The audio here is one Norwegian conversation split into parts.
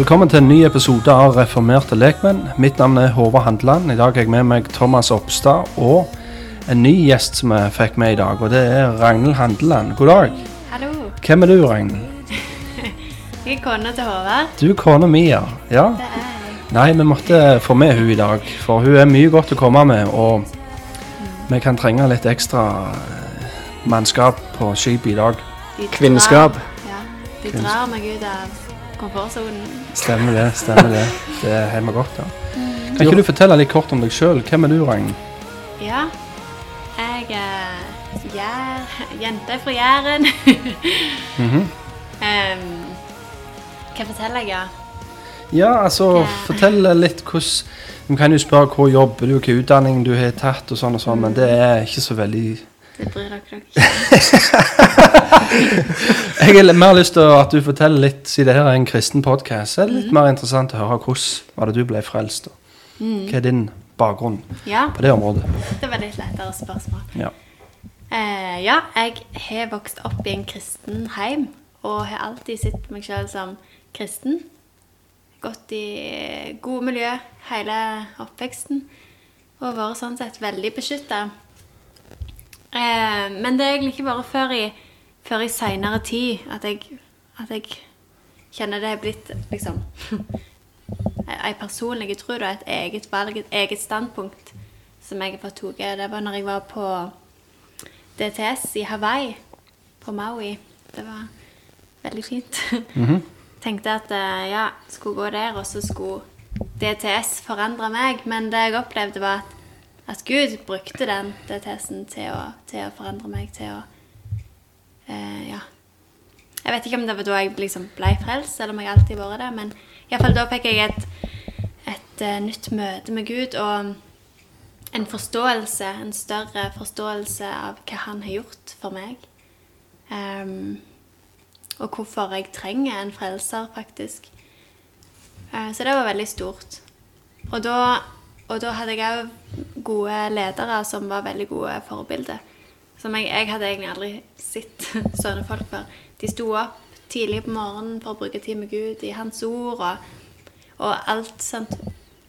Velkommen til en ny episode av Reformerte lekmenn. Mitt navn er Håvard Handeland. I dag har jeg med meg Thomas Oppstad og en ny gjest som jeg fikk med i dag. Og det er Ragnhild Handeland. God dag. Hallo. Hvem er du, Ragnhild? Jeg er kona til Håvard. Du er kona mi, ja. ja. Det er jeg. Nei, vi måtte få med hun i dag, for hun er mye godt å komme med. Og vi kan trenge litt ekstra eh, mannskap på skipet i dag. Kvinneskap. Ja, de drar meg ut av komfortsonen. Stemmer det. stemmer Det Det er hjemme godt, ja. Kan ikke du fortelle litt kort om deg sjøl? Hvem er du, Ragnhild? Ja. Jeg er jær, jente fra Jæren. mm -hmm. um, hva forteller jeg, ja? Ja, altså, fortell litt hvordan Vi kan jo spørre hvor jobber du, hvilken utdanning du har tatt, og sånn og sånn, men det er ikke så veldig Det bryr dere dere ikke Jeg har lyst til at du forteller litt, siden det her er en kristen podkast, er det litt mer interessant å høre hvordan var det du ble frelst. og Hva er din bakgrunn Ja, på det området? det var litt lettere spørsmål. Ja. Eh, ja, jeg har vokst opp i en kristen heim, og har alltid sett meg selv som kristen. Gått i gode miljø hele oppveksten, og vært sånn sett veldig beskytta. Eh, men det er egentlig ikke bare før i, før i seinere tid at jeg, at jeg kjenner det er blitt liksom ei personlig tro, da, et eget valg, et eget standpunkt som jeg har fått tatt. Det var når jeg var på DTS i Hawaii, på Maui. Det var veldig fint. Mhm. Tenkte at eh, ja, skulle gå der, og så skulle DTS forandre meg. Men det jeg opplevde, var at, at Gud brukte den DTS-en til å, til å forandre meg, til å eh, Ja. Jeg vet ikke om det var da jeg liksom ble frelst, eller om jeg alltid har vært det, men iallfall da fikk jeg et, et uh, nytt møte med Gud og en forståelse, en større forståelse av hva han har gjort for meg. Um, og hvorfor jeg trenger en frelser, faktisk. Uh, så det var veldig stort. Og da, og da hadde jeg òg gode ledere som var veldig gode forbilder. Som jeg, jeg hadde egentlig aldri sett sånne folk før. De sto opp tidlig på morgenen for å bruke tid med Gud i Hans ord. Og, og alt sånt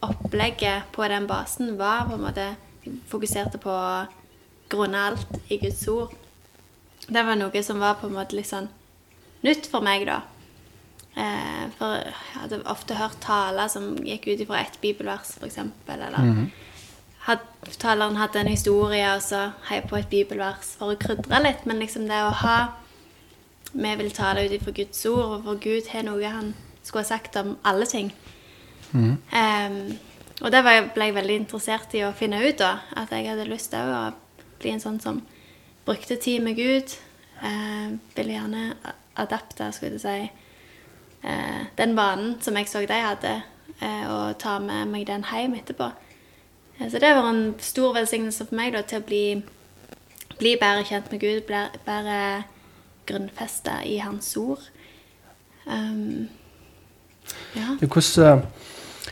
opplegget på den basen var på en måte de fokuserte på å grunne alt i Guds ord. Det var noe som var på en måte litt sånn nytt for meg, da. Eh, for jeg hadde ofte hørt taler som gikk ut ifra ett bibelvers, f.eks. Eller had, taleren hadde en historie, og så heiv på et bibelvers for å krydre litt. Men liksom det å ha Vi vil tale ut ifra Guds ord, og for Gud har noe han skulle ha sagt om alle ting. Em, og det var, ble jeg veldig interessert i å finne ut, da. At jeg hadde lyst til å bli en sånn som brukte tid med Gud. Eh, ville gjerne adapte, skulle jeg si, den vanen som jeg så de hadde, eh, og ta med meg den hjem etterpå. Eh, så det var en stor velsignelse for meg da, til å bli, bli bedre kjent med Gud, bli bedre grunnfesta i Hans ord. Um, ja. Hvordan eh,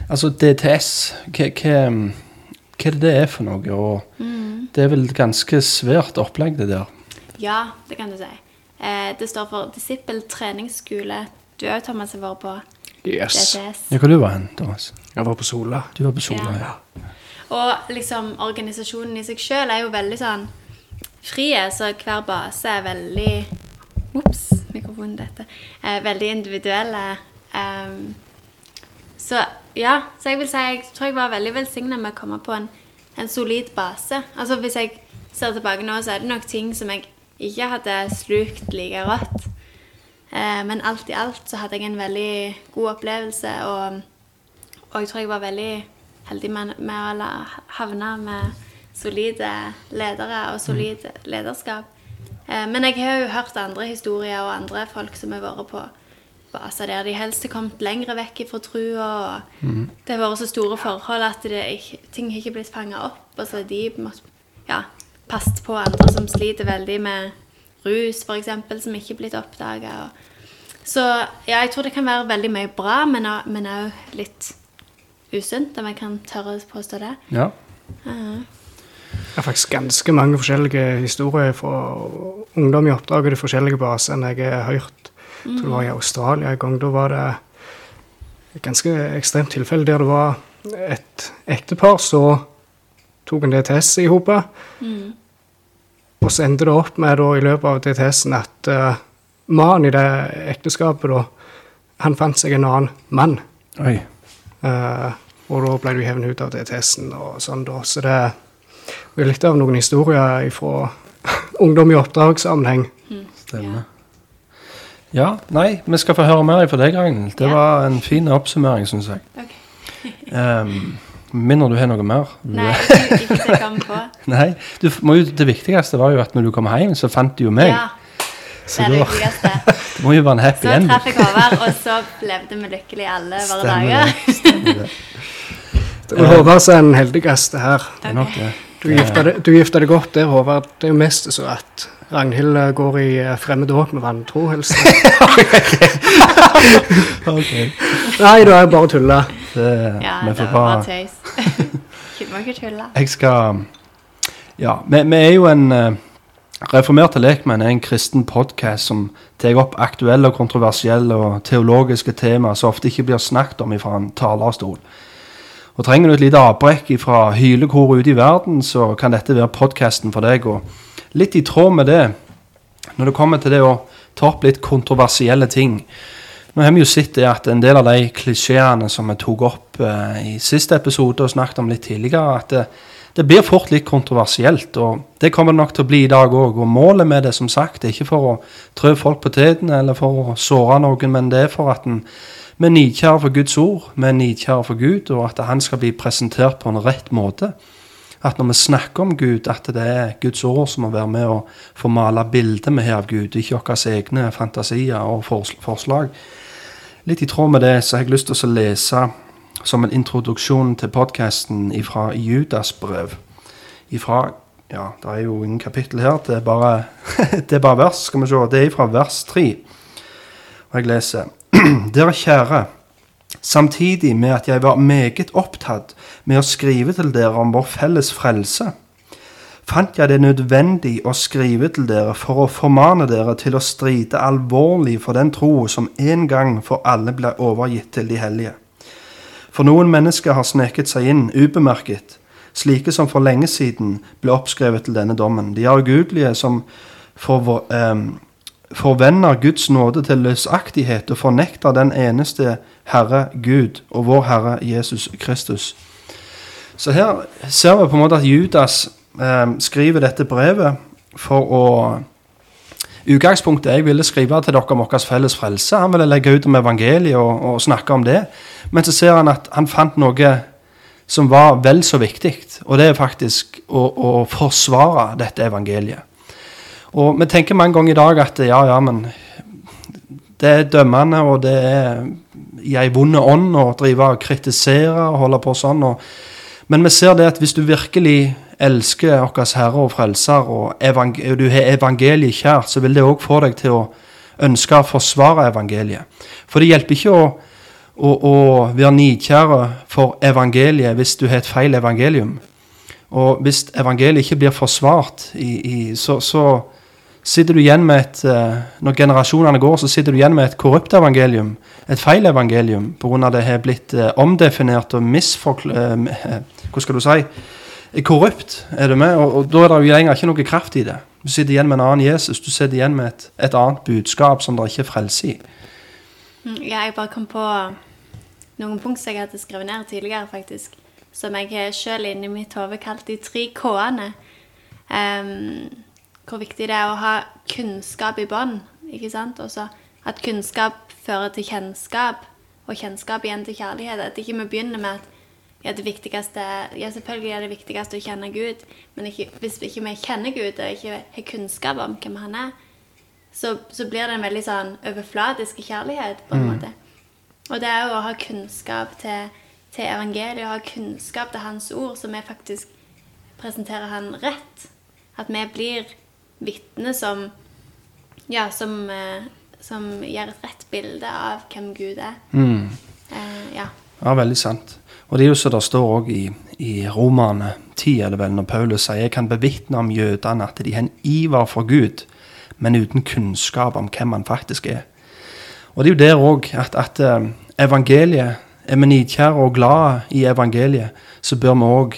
Altså, DTS, hva, hva, hva er det det er for noe? Og det er vel et ganske svært opplegg, det der. Ja, det kan du si. Eh, det står for Disippel treningsskole. Du òg, Thomas, har vært på Yes. DTS. Ja, hvor du var hen, Thomas? Jeg var på Sola. Du var på Sola, Ja. ja. Og liksom organisasjonen i seg sjøl er jo veldig sånn frie, så hver base er veldig Ops, mikrofonen dette. Er veldig individuelle. Um, så ja, så jeg vil si jeg tror jeg var veldig velsigna med å komme på en, en solid base. Altså Hvis jeg ser tilbake nå, så er det nok ting som jeg ikke hadde slukt like rått. Eh, men alt i alt så hadde jeg en veldig god opplevelse, og, og jeg tror jeg var veldig heldig med, med å havne med solide ledere og solid lederskap. Eh, men jeg har jo hørt andre historier og andre folk som har vært på baser der de helst har kommet lenger vekk fra trua. Og det har vært så store forhold at det ikke, ting har ikke blitt fanga opp. Og så har de måtte, ja, passet på andre som sliter veldig med rus, f.eks., som ikke er blitt oppdaga. Så ja, jeg tror det kan være veldig mye bra, men òg- litt usunt, om jeg kan tørre å påstå det. ja. Uh. Jeg har faktisk ganske mange forskjellige historier fra ungdom i oppdrag og de forskjellige basene jeg har hørt. Jeg tror det var i Australia en gang. Da var det et ganske ekstremt tilfelle der det var et ektepar så tok en DTS i hopet. Mm. Og så endte det opp med da, i løpet av DTS-en at uh, mannen i det ekteskapet da, han fant seg en annen mann. Oi. Eh, og da ble du hevet ut av DTS-en og sånn, da. Så det er litt av noen historier fra ungdom i oppdragssammenheng. Stemmer. Ja, nei, vi skal få høre mer fra deg, Ragnhild. Det Ja. var en fin oppsummering, syns jeg. Okay. Um, Mindre du har noe mer? Nei, ikke, kom på. Nei, du må jo, Det viktigste var jo at når du kom hjem, så fant du jo meg. Ja, det er det viktigste. det må jo være en happy Så end. traff jeg Håvard, og så levde vi lykkelig alle våre Stemmer dager. det. Stemmer det. Og Håvard er den heldigste her. Det er nok det. Du gifta deg, du gifta deg godt der, Håvard. Det er jo mest så at Ragnhild eh, går i eh, fremmed åk med vantro, helst. okay. Nei, da er jeg bare å tulle. Det, Ja, det var bare tøys. Kunne man ikke tulle. Jeg skal Ja, vi, vi er jo en eh, Reformerte lekmenn er en kristen podkast som tar opp aktuelle og kontroversielle og teologiske temaer som ofte ikke blir snakket om fra en talerstol. Og Trenger du et lite avbrekk fra hylekor ute i verden, så kan dette være podkasten for deg. Og litt i tråd med det, når det kommer til det å ta opp litt kontroversielle ting Nå har vi jo sett det at en del av de klisjeene som vi tok opp eh, i siste episode og snakket om litt tidligere, at det, det blir fort litt kontroversielt. Og det kommer det nok til å bli i dag òg. Og målet med det som sagt, er ikke for å trø folk på tærne eller for å såre noen, men det er for at en vi er nidkjære for Guds ord, vi er nidkjære for Gud, og at han skal bli presentert på en rett måte. At når vi snakker om Gud, at det er Guds ord som må være med å formale bildet vi har av Gud, ikke våre egne fantasier og forslag. Litt i tråd med det så har jeg lyst til å lese som en introduksjon til podkasten fra Judas brev. Ifra Ja, det er jo ingen kapittel her, det er bare, det er bare vers. Skal vi se. Det er fra vers 3. Og jeg leser. Dere kjære, samtidig med at jeg var meget opptatt med å skrive til dere om vår felles frelse, fant jeg det nødvendig å skrive til dere for å formane dere til å stride alvorlig for den tro som en gang for alle ble overgitt til de hellige. For noen mennesker har sneket seg inn ubemerket, slike som for lenge siden ble oppskrevet til denne dommen. De er ugudelige som for, eh, forvender Guds nåde til løsaktighet og fornekter den eneste Herre Gud og vår Herre Jesus Kristus. Så her ser vi på en måte at Judas eh, skriver dette brevet for å Utgangspunktet jeg ville skrive til dere om vår felles frelse. Han ville legge ut om evangeliet og, og snakke om det. Men så ser han at han fant noe som var vel så viktig, og det er faktisk å, å forsvare dette evangeliet. Og vi tenker mange ganger i dag at ja, ja, men det er dømmende, og det er i ei vond ånd og drive og kritisere og holde på sånn. Og, men vi ser det at hvis du virkelig elsker vår Herre og Frelser, og evang du har evangeliet kjært, så vil det òg få deg til å ønske å forsvare evangeliet. For det hjelper ikke å, å, å være nidkjære for evangeliet hvis du har et feil evangelium. Og hvis evangeliet ikke blir forsvart, i, i, så, så sitter du igjen med et eh, Når generasjonene går, så sitter du igjen med et korrupt evangelium. Et feil evangelium pga. det har blitt eh, omdefinert og misforklart Hva skal du si? korrupt, er du med? Og, og da er det jo ikke noe kraft i det. Du sitter igjen med en annen Jesus. Du sitter igjen med et, et annet budskap som det ikke er frelse i. Mm, Ja, jeg bare kom på noen punkt som jeg hadde skrevet ned tidligere, faktisk. Som jeg sjøl inni mitt hode kalt de tre K-ene. Ehm, hvor viktig det er å ha kunnskap i bånn. ikke sant? Også at kunnskap fører til kjennskap, og kjennskap igjen til kjærlighet. At ikke vi begynner med at ja, det viktigste, ja, selvfølgelig er det viktigste å kjenne Gud, men ikke, hvis ikke vi kjenner Gud og ikke har kunnskap om hvem han er, så, så blir det en veldig sånn overflatisk kjærlighet, på en måte. Og det er jo å ha kunnskap til, til evangeliet, å ha kunnskap til hans ord, så vi faktisk presenterer han rett. At vi blir vitner som, ja, som, eh, som gir et rett bilde av hvem Gud er. Eh, ja. Ja, veldig sant. Og det er jo så det står òg i, i Romerne 10, er det vel, når Paulus sier jeg kan bevitne om jødene at de har en iver for Gud, men uten kunnskap om hvem han faktisk er. Og det er jo der òg at, at eh, evangeliet, er vi nidkjære og glade i evangeliet, så bør vi òg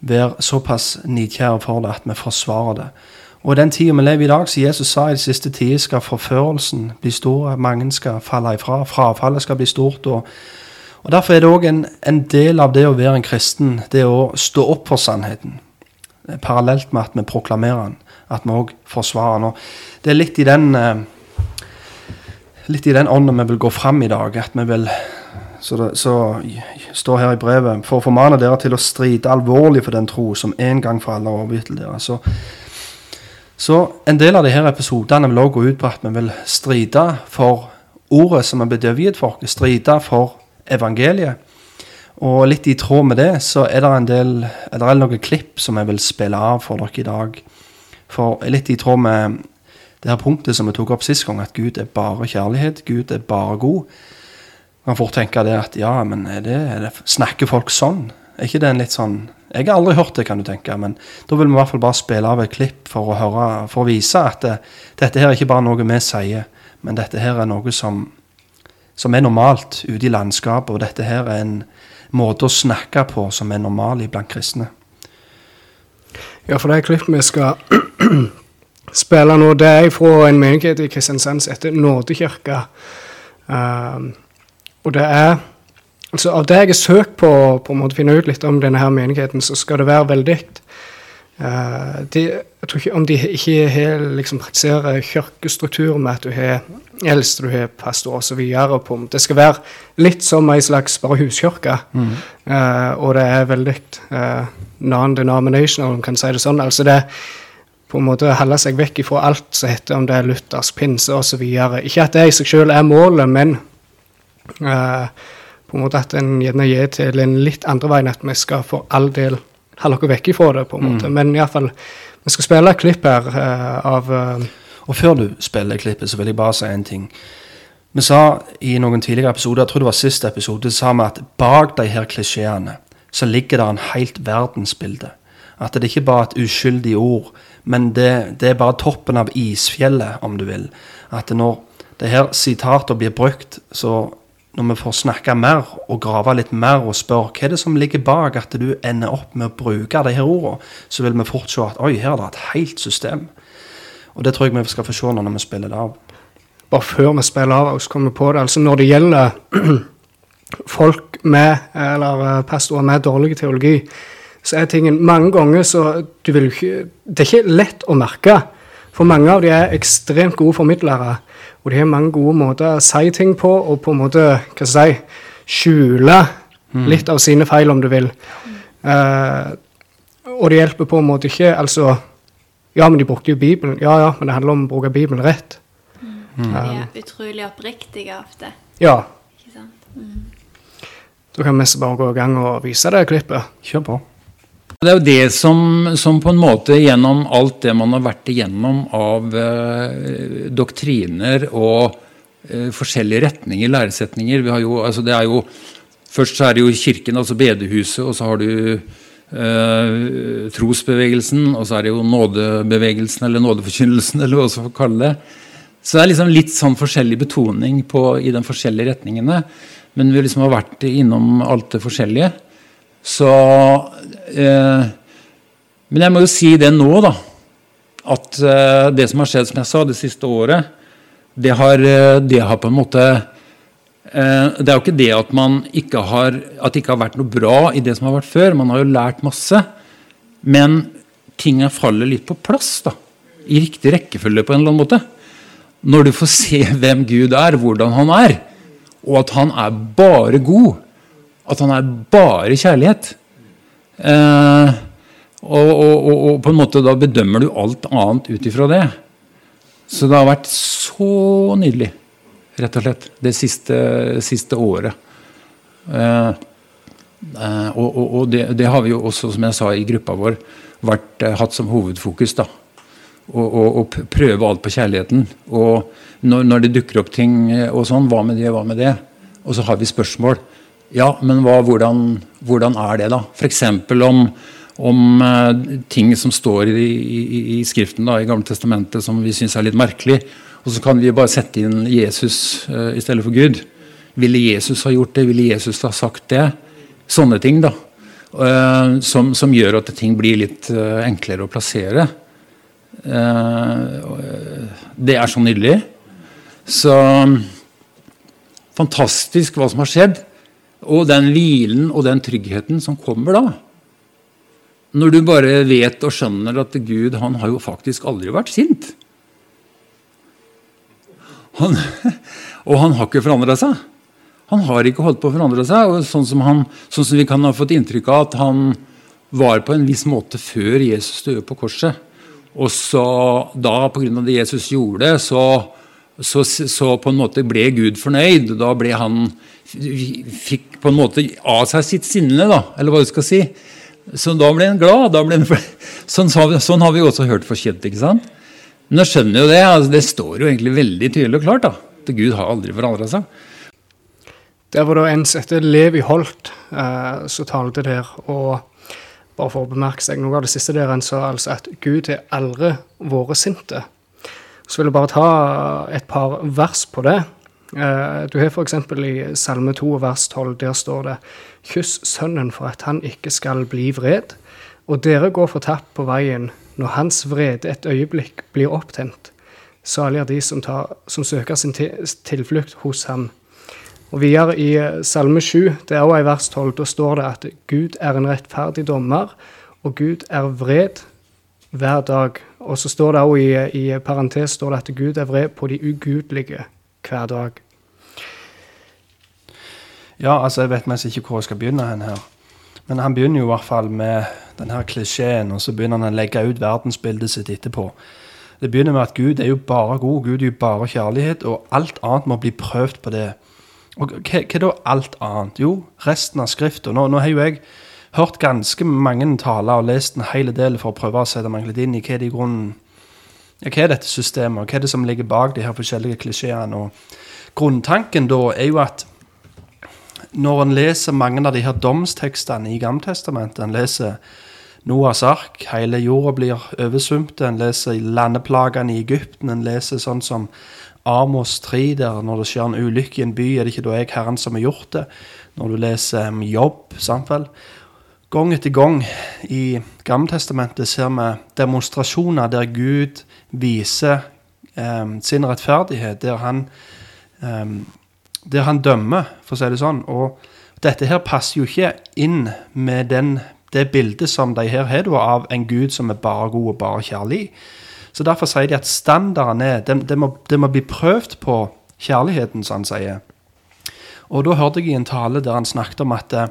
være såpass nidkjære for det at vi forsvarer det. Og i den tida vi lever i dag, som Jesus sa i de siste tider, skal forførelsen bli stor, mange skal falle ifra, frafallet skal bli stort. og og Derfor er det òg en, en, del av det å være en kristen, det å stå opp for sannheten. Parallelt med at vi proklamerer den, at vi òg forsvarer den. Det er litt i den eh, litt i den ånden vi vil gå fram i dag. at vi vil så, det, så står her i brevet For å formane dere til å stride alvorlig for den tro som en gang for alle er overgitt dere. Så, så, en del av disse episodene vil også gå ut på at vi vil stride for ordet som er blitt overgitt for oss. Stride for evangeliet. Og litt i tråd med det så er det en del er det noen klipp som jeg vil spille av for dere i dag. For litt i tråd med det her punktet som vi tok opp sist gang, at Gud er bare kjærlighet, Gud er bare god. Man får tenke det at ja, men er det, er det, snakker folk sånn? Er ikke det en litt sånn Jeg har aldri hørt det, kan du tenke, men da vil vi i hvert fall bare spille av et klipp for å, høre, for å vise at det, dette her er ikke bare noe vi sier, men dette her er noe som som er normalt ute i landskapet. Og dette her er en måte å snakke på som er normal blant kristne. Ja, for det klippet vi skal spille nå, det er fra en menighet i Kristiansand som heter Nådekirka. Um, og det er altså Av det jeg har søkt på, på måte finne ut litt om denne her menigheten, så skal det være veldig Uh, de, jeg tror ikke om de ikke har, liksom, praktiserer kirkestruktur med at du har eldste, du har pastor osv. Det skal være litt som ei slags bare huskirke. Mm. Uh, og det er veldig uh, non-denominational, om man kan si det sånn. Altså det på en måte holde seg vekk fra alt som heter om det er luthersk pinse osv. Ikke at det i seg selv er målet, men uh, på en måte at en gjerne gir til en litt andre veien at vi skal for all del holde dere vekk ifra det, på en måte. Mm. Men iallfall, vi skal spille et klipp her uh, av uh, Og før du spiller klippet, så vil jeg bare si en ting. Vi sa i noen tidligere episoder, jeg tror det var siste episode, sa vi at bak de her klisjeene så ligger det en helt verdensbilde. At det ikke bare er et uskyldig ord, men det, det er bare toppen av isfjellet, om du vil. At når det her sitatet blir brukt, så når vi får snakke mer og grave litt mer og spørre hva er det som ligger bak at du ender opp med å bruke de her ordene, så vil vi fort se at oi, her er det et helt system. Og det tror jeg vi skal få se når vi spiller det av. Bare før vi spiller av, så kommer vi på det. Altså når det gjelder folk med, eller eh, pastorer med dårlig teologi, så er tingen mange ganger så du vil ikke Det er ikke lett å merke. For mange av de er ekstremt gode formidlere. Og de har mange gode måter å si ting på, og på en måte hva skal jeg si, skjule mm. litt av sine feil, om du vil. Uh, og det hjelper på en måte ikke altså Ja, men de brukte jo Bibelen. Ja, ja, men det handler om å bruke Bibelen rett. Mm. Um, de er utrolig oppriktige ofte. Ja. Ikke sant? Mm. Da kan vi bare gå i gang og vise det klippet. Kjør på. Det er jo det som, som, på en måte gjennom alt det man har vært igjennom av eh, doktriner og eh, forskjellige retninger, læresetninger vi har jo, altså det er jo, Først så er det jo kirken, altså bedehuset, og så har du eh, trosbevegelsen, og så er det jo nådebevegelsen eller nådeforkynnelsen, eller hva man skal kalle det. Så det er liksom litt sånn forskjellig betoning på, i de forskjellige retningene. Men vi liksom har vært innom alt det forskjellige. Så Men jeg må jo si det nå, da. At eh, det som har skjedd, som jeg sa, det siste året, det har, eh, det har på en måte eh, Det er jo ikke det at, ikke har, at det ikke har vært noe bra i det som har vært før. Man har jo lært masse. Men tinga faller litt på plass. da, I riktig rekkefølge, på en eller annen måte. Når du får se hvem Gud er, hvordan han er, og at han er bare god at han er bare kjærlighet. Eh, og, og, og, og, på en måte da bedømmer du alt annet ut ifra det. Så det har vært så nydelig, rett og slett, det siste, siste året. Eh, eh, og, det, det, har vi jo også, som jeg sa i gruppa vår, vært, eh, hatt som hovedfokus. da. Å prøve alt på kjærligheten. Og når, når, det dukker opp ting eh, og sånn, hva med det, hva med det? Og så har vi spørsmål. Ja, men hva, hvordan, hvordan, er det, da? F.eks. om, om uh, ting som står i, i, i Skriften da, i Gamle Testamentet som vi syns er litt merkelig. Og så kan vi bare sette inn Jesus uh, i stedet for Gud. Ville Jesus ha gjort det? Ville Jesus ha sagt det? Sånne ting, da. Uh, som, som, gjør at ting blir litt uh, enklere å plassere. Det er så nydelig. Så fantastisk hva som har skjedd. Og den hvilen og den tryggheten som kommer da. Når du bare vet og skjønner at Gud han har jo faktisk aldri vært sint. Han, og han har ikke forandra seg. Han har ikke holdt på å forandre seg. og sånn som, han, sånn som vi kan ha fått inntrykk av at han var på en viss måte før Jesus døde på korset. Og så da, pga. det Jesus gjorde, så, så, så, på en måte ble Gud fornøyd. Da ble han Fikk på en måte av seg sitt sinne, da, eller hva du skal si. Så da ble han glad. Ble han, sånn, sånn, har vi også hørt forkjent. ikke sant? Men jeg skjønner jo det. Altså, det står jo egentlig veldig tydelig og klart. da, at Gud har aldri forandra seg. Det var da en heter Levi Holt, eh, så talte der, og bare for å bemerke seg noe av det siste der, en sa altså at Gud er aldri vært sinte. Så vil jeg bare ta et par vers på det. Eh, du har f.eks. i Salme 2 vers 12, der står det Kyss Sønnen for at han ikke skal bli vred, og dere går fortapt på veien når hans vrede et øyeblikk blir opptent. Salig er de som, tar, som søker sin tilflukt hos ham. Og videre i eh, Salme 7, det er også i vers 12, da står det at Gud er en rettferdig dommer, og Gud er vred hver dag. Og så står det òg i, i parentes står det at Gud er vred på de ugudelige hver dag. Ja, altså jeg vet mest ikke hvor jeg skal begynne hen her. Men han begynner jo i hvert fall med denne klisjeen, og så begynner han å legge ut verdensbildet sitt etterpå. Det begynner med at Gud er jo bare god, Gud er jo bare kjærlighet, og alt annet må bli prøvd på det. Og hva, hva da alt annet? Jo, resten av Skrifta. Nå, nå, har jo jeg hørt ganske mange taler og lest en hel del for å prøve å sette meg litt inn i hva, det i grunnen, ja, hva er dette systemet, og hva er det som ligger bak de her forskjellige klisjeene. Og grunntanken da er jo at når en leser mange av de her domstekstene i Gammeltestamentet, en leser Noahs ark, hele jorda blir oversvømt, en leser landeplagene i Egypten, en leser sånn som Amos 3, der når det skjer en ulykke i en by, er det ikke da jeg, Herren, som har gjort det? Når du leser Jobb, vel? Gang etter gang i Gammeltestamentet ser vi demonstrasjoner der Gud viser eh, sin rettferdighet, der han, eh, der han dømmer, for å si det sånn. Og dette her passer jo ikke inn med den, det bildet som de her har av en Gud som er bare god og bare kjærlig. Så Derfor sier de at standarden er det, de må, de må bli prøvd på kjærligheten, som han sier. Og Da hørte jeg i en tale der han snakket om at eh,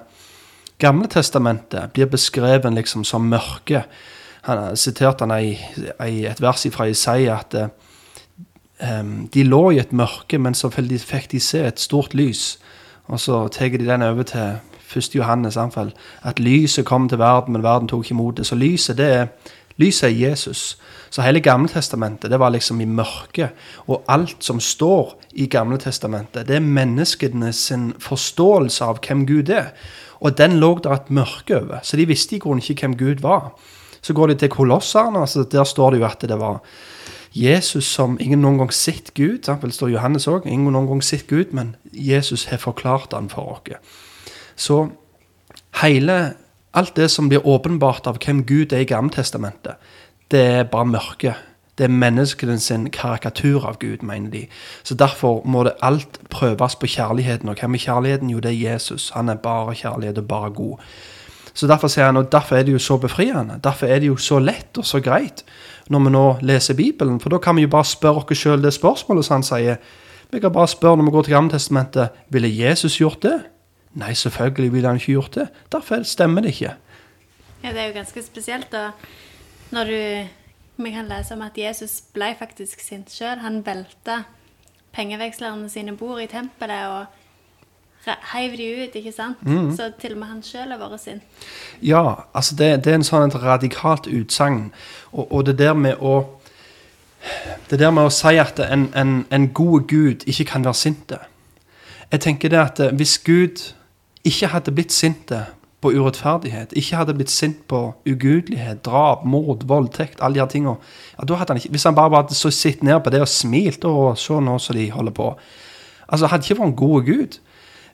Gamle testamentet blir beskrevet liksom som mørke. Han siterte han i, i et vers fra Isaiah at um, de lå i et mørke, men så fikk de se et stort lys. Og så tar de den over til 1. Johannes, anfall, at lyset kom til verden, men verden tok ikke imot det. Så lyset det er Lyset er Jesus. Så hele Gammeltestamentet det var liksom i mørket. Og alt som står i Gamletestamentet, det er menneskene sin forståelse av hvem Gud er. Og den lå der et mørke over, så de visste i grunnen ikke hvem Gud var. Så går de til Kolosserne, altså der står det jo at det var Jesus som ingen noen gang sett Gud. Det står Johannes òg. Ingen noen gang sett Gud, men Jesus har forklart han for oss. Så hele Alt det som blir åpenbart av hvem Gud er i Gammeltestamentet, det er bare mørke. Det er menneskene sin karikatur av Gud, mener de. Så Derfor må det alt prøves på kjærligheten. Og hvem er kjærligheten? Jo, det er Jesus. Han er bare kjærlighet og bare god. Så Derfor sier han, og derfor er det jo så befriende. Derfor er det jo så lett og så greit når vi nå leser Bibelen. For da kan vi jo bare spørre oss sjøl det spørsmålet som han sier. Vi kan bare spørre når vi går til Gammeltestamentet ville Jesus gjort det? Nei, selvfølgelig ville han ikke gjort det. Derfor stemmer det ikke. Ja, Det er jo ganske spesielt da, når du Vi kan lese om at Jesus ble faktisk sint sjøl. Han velta pengevekslerne sine bord i tempelet og heiv de ut, ikke sant? Mm. Så til og med han sjøl har vært sint. Ja, altså det, det, er en sånn et radikalt utsagn. Og, og, det der med å det der med å si at en, en, en god Gud ikke kan være sint Jeg tenker det at hvis Gud ikke hadde blitt sinte på urettferdighet, ikke hadde blitt sint på ugudelighet, drap, mord, voldtekt, alle de her tingene ja, da hadde han ikke, Hvis han bare hadde sittet ned på det og smilt og se nå som de holder på altså Hadde ikke vært en god Gud.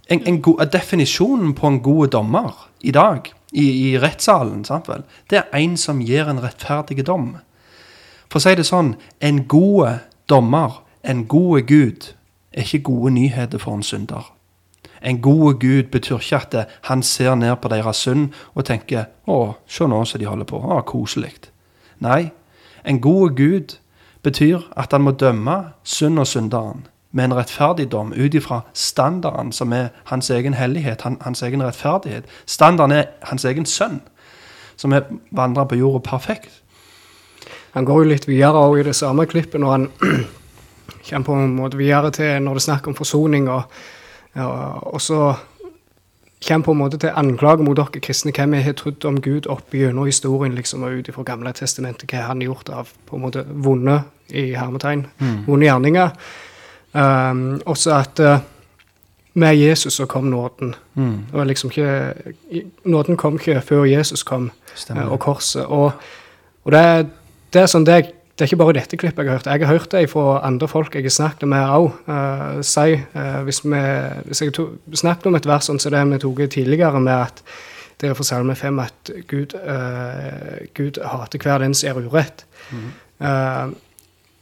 En, en go, definisjonen på en god dommer i dag, i, i rettssalen, vel, det er en som gir en rettferdig dom. For å si det sånn, en god dommer, en god Gud, er ikke gode nyheter for en synder. En god Gud betyr ikke at han ser ned på deres synd og tenker 'Å, se nå som de holder på. Å, koselig'. Nei, en god Gud betyr at han må dømme synd og synderen med en rettferdig dom ut ifra standarden som er hans egen hellighet, han, hans egen rettferdighet. Standarden er hans egen sønn, som er vandra på jorda perfekt. Han går jo litt videre også i det samme klippet når han kommer på en måte videre til når det er snakk om forsoning. Og, ja, og så kommer på en måte til anklage mot dere kristne hvem vi har trodd om Gud opp gjennom historien liksom, og ut ifra Gamle testamentet, hva han har gjort av på en måte vonde i hermetegn, mm. vonde gjerninger. Um, også at uh, med Jesus så kom nåden. Mm. Det var liksom ikke, nåden kom ikke før Jesus kom, uh, og korset. Og, og det, det, er sånn det, det, er ikke bare dette klippet jeg har hørt. Jeg har hørt det fra andre folk jeg har snakket med òg. Uh, si, uh, hvis, hvis, jeg to, snakket om et vers sånn som det vi tok tidligere, med at det er fra Salme 5 at Gud, uh, Gud hater hver den som gjør urett. Mm. Uh,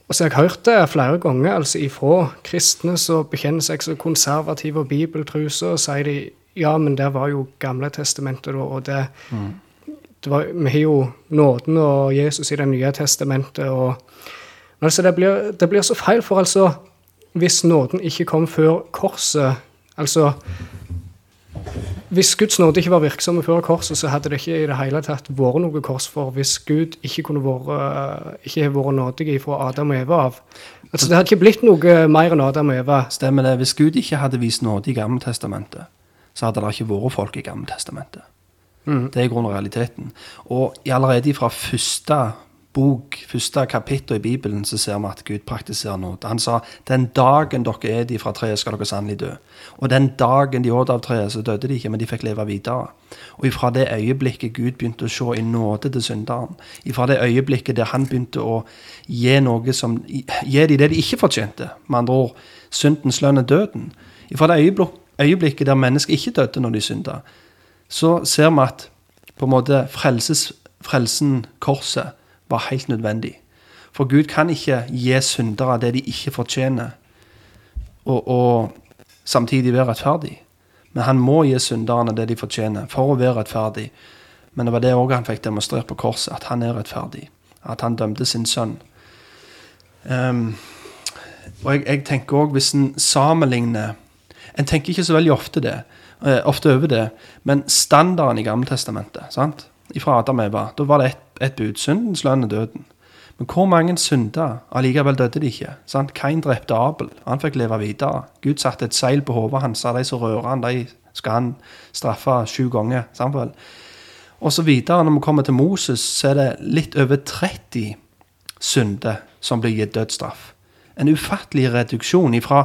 og så har jeg hørt det flere ganger altså ifra kristne som bekjenner seg så konservative og bibeltruse, og sier de ja, men det var jo Gamle testamentet, og det, mm. Var, Vi har jo nåden og Jesus i Det nye testamentet. og altså, det blir, det blir så feil, for altså Hvis nåden ikke kom før korset Altså hvis Guds nåde ikke var virksom før korset, så hadde det ikke i det hele tatt vært noe kors. For hvis Gud ikke kunne vært, ikke har vært nådig fra Adam og Eva av altså Det hadde ikke blitt noe mer enn Adam og Eva. Stemmer det. Hvis Gud ikke hadde vist nåde i Gammeltestamentet, så hadde det ikke vært folk i Gammeltestamentet. Mm. Det er i grunnen realiteten. Og allerede fra første bok, første kapittel i Bibelen, så ser vi at Gud praktiserer noe. Han sa den dagen dere er de fra treet, skal dere sannelig dø. Og den dagen de åt av treet, så døde de ikke, men de fikk leve videre. Og ifra det øyeblikket Gud begynte å se i nåde til synderen, ifra det øyeblikket der han begynte å gi noe som Gi de det de ikke fortjente, med andre ord syndens lønn er døden. Ifra det øyeblikket der mennesker ikke døde når de synda, så ser vi at på en måte frelses, frelsen, korset, var helt nødvendig. For Gud kan ikke gi syndere det de ikke fortjener, og, og samtidig være rettferdig. Men han må gi synderne det de fortjener, for å være rettferdig. Men det var det òg han fikk demonstrert på korset, at han er rettferdig. At han dømte sin sønn. Um, og jeg, jeg tenker òg, hvis en sammenligner En tenker ikke så veldig ofte det, ofte over det, men standarden i Gammeltestamentet sant? Fra Adam Eva, da var det ett et bud. Syndens lønn er døden. Men hvor mange synder? Allikevel døde de ikke. Sant? Kain drepte Abel. Han fikk leve videre. Gud satte et seil på hodet hans. De som rører han, de skal han straffe sju ganger. Sant Og så videre, når vi kommer til Moses, så er det litt over 30 synder som blir gitt dødsstraff. En ufattelig reduksjon fra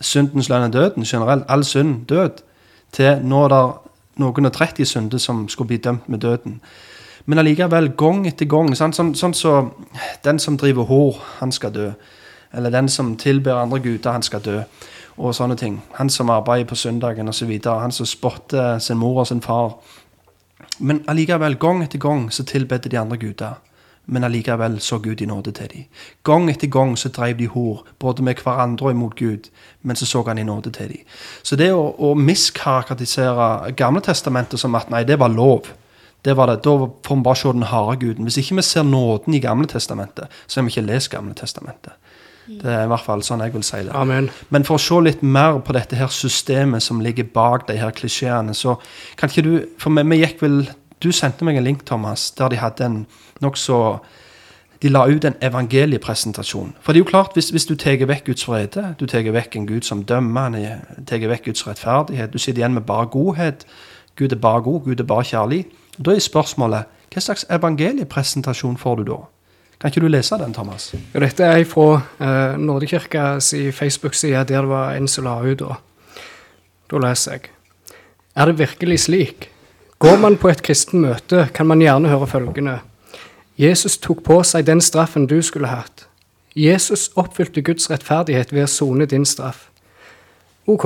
syndens lønn er døden, generelt all synd død, til nå er det noen og 30 synder som skulle bli dømt med døden. Men allikevel, gang etter gang. Sånn som sånn så, den som driver hår, han skal dø. Eller den som tilber andre guder, han skal dø. Og sånne ting. Han som arbeider på søndagen osv. Han som spotter sin mor og sin far. Men allikevel, gang etter gang, så tilbedte de andre guder. Men allikevel så Gud i nåde til dem. Gang etter gang så drev de hor, både med hverandre og imot Gud. Men så så han i nåde til dem. Så det å, å miskarakterisere Gamletestamentet som at nei, det var lov det var det. Da får vi bare se den harde guden. Hvis ikke vi ser nåden i Gamle Testamentet, så har vi ikke lest Gamle Testamentet. Det er i hvert fall sånn jeg vil si det. Amen. Men for å se litt mer på dette her systemet som ligger bak de her klisjeene, så kan ikke du For vi, vi gikk vel Du sendte meg en link, Thomas, der de hadde en nokså de la ut en evangeliepresentasjon. For det er jo klart, hvis, hvis du tar vekk Guds vrede, du tar vekk en Gud som dømmer, han tar vekk Guds rettferdighet, du sitter igjen med bare godhet Gud er bare god, Gud er bare kjærlig. Da er spørsmålet hva slags evangeliepresentasjon får du da? Kan ikke du lese den, Thomas? Ja, dette er fra uh, Nådekirkas Facebook-side, der det var en som la ut. Da leser jeg. Er det virkelig slik? Går man på et kristen møte, kan man gjerne høre følgende. Jesus tok på seg den straffen du skulle hatt. Jesus oppfylte Guds rettferdighet ved å sone din straff. Ok,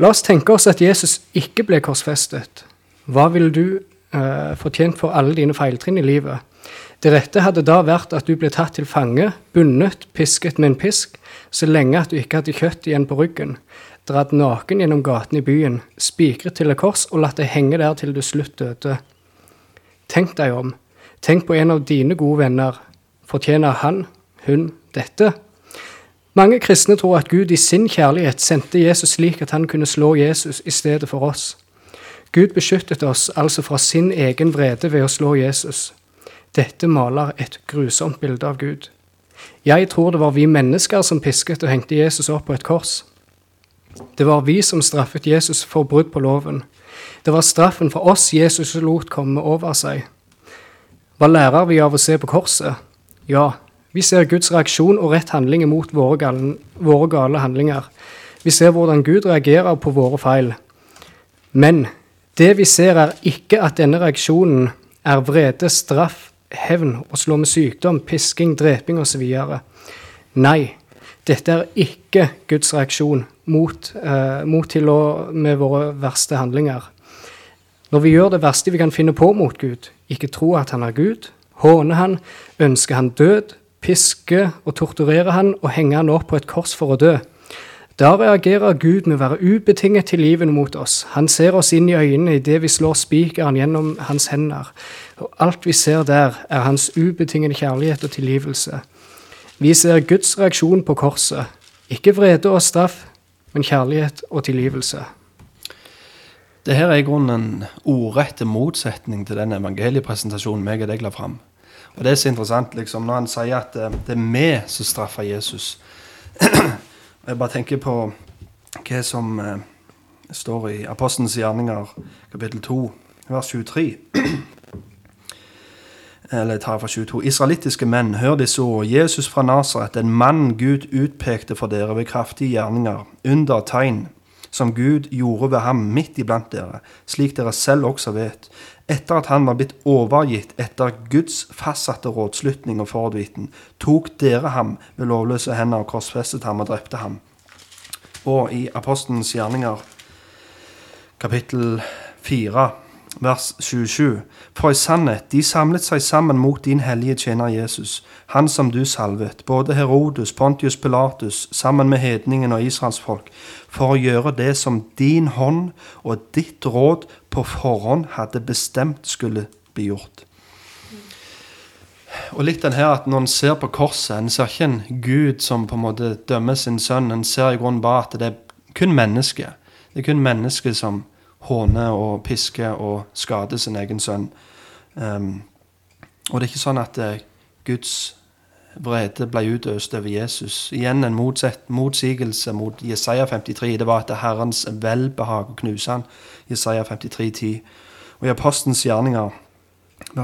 La oss tenke oss at Jesus ikke ble korsfestet. Hva ville du eh, fortjent for alle dine feiltrinn i livet? Det rette hadde da vært at du ble tatt til fange, bundet, pisket med en pisk, så lenge at du ikke hadde kjøtt igjen på ryggen, dratt naken gjennom gaten i byen, spikret til et kors og latt deg henge der til du slutt døde. Tenk deg om. Tenk på en av dine gode venner. Fortjener han, hun, dette? Mange kristne tror at Gud i sin kjærlighet sendte Jesus slik at han kunne slå Jesus i stedet for oss. Gud beskyttet oss altså fra sin egen vrede ved å slå Jesus. Dette maler et grusomt bilde av Gud. Jeg tror det var vi mennesker som pisket og hengte Jesus opp på et kors. Det var vi som straffet Jesus for brudd på loven. Det var straffen for oss Jesus lot komme over seg. Hva lærer vi av å se på korset? Ja, vi ser Guds reaksjon og rett handling mot våre gale, våre gale handlinger. Vi ser hvordan Gud reagerer på våre feil. Men det vi ser, er ikke at denne reaksjonen er vrede, straff, hevn og slå med sykdom, pisking, dreping osv. Nei, dette er ikke Guds reaksjon mot, eh, mot til å med våre verste handlinger. Når vi gjør det verste vi kan finne på mot Gud, ikke tro at han er Gud, håne han, ønske han død, piske og torturere han og henge han opp på et kors for å dø, da reagerer Gud med å være ubetinget tilgivende mot oss. Han ser oss inn i øynene idet vi slår spikeren gjennom hans hender. Og alt vi ser der, er hans ubetingede kjærlighet og tilgivelse. Vi ser Guds reaksjon på korset. Ikke vrede og straff, men kjærlighet og tilgivelse. Det her er i grunnen en ordrette motsetning til den evangeliepresentasjonen meg og deg la fram. Og det er så interessant liksom, når han sier at det, det er vi som straffer Jesus. jeg bare tenker på hva som eh, står i Apostelens gjerninger, kapittel 2, vers 23. Eller jeg tar fra 22. Israelittiske menn, hør disse ord. Jesus fra Nasaret, en mann Gud utpekte for dere ved kraftige gjerninger, under tegn som Gud gjorde ved ham midt iblant dere, slik dere selv også vet, etter at han var blitt overgitt etter Guds fastsatte rådslutning og forhåndviten, tok dere ham ved lovløse hender og korsfestet ham og drepte ham. Og i Apostelens gjerninger, kapittel 4, vers 27. For i sannhet, de samlet seg sammen mot din hellige tjener Jesus, han som du salvet, både Herodus, Pontius Pilatus, sammen med hedningen og Israels folk, for å gjøre det som din hånd og ditt råd på forhånd hadde bestemt skulle bli gjort. Og litt den her at Når en ser på korset, en ser ikke en Gud som på en måte dømmer sin sønn. En ser i grunnen bare at det er kun mennesket. Det er kun mennesket som håner og piske og skade sin egen sønn. Um, og det er ikke sånn at uh, Guds vrede ble utøst over Jesus. Igjen en motsett, motsigelse mot Jesaja 53. Det var etter er Herrens velbehag å knuse han. Jesaja 53, 10. Og i Apostens gjerninger,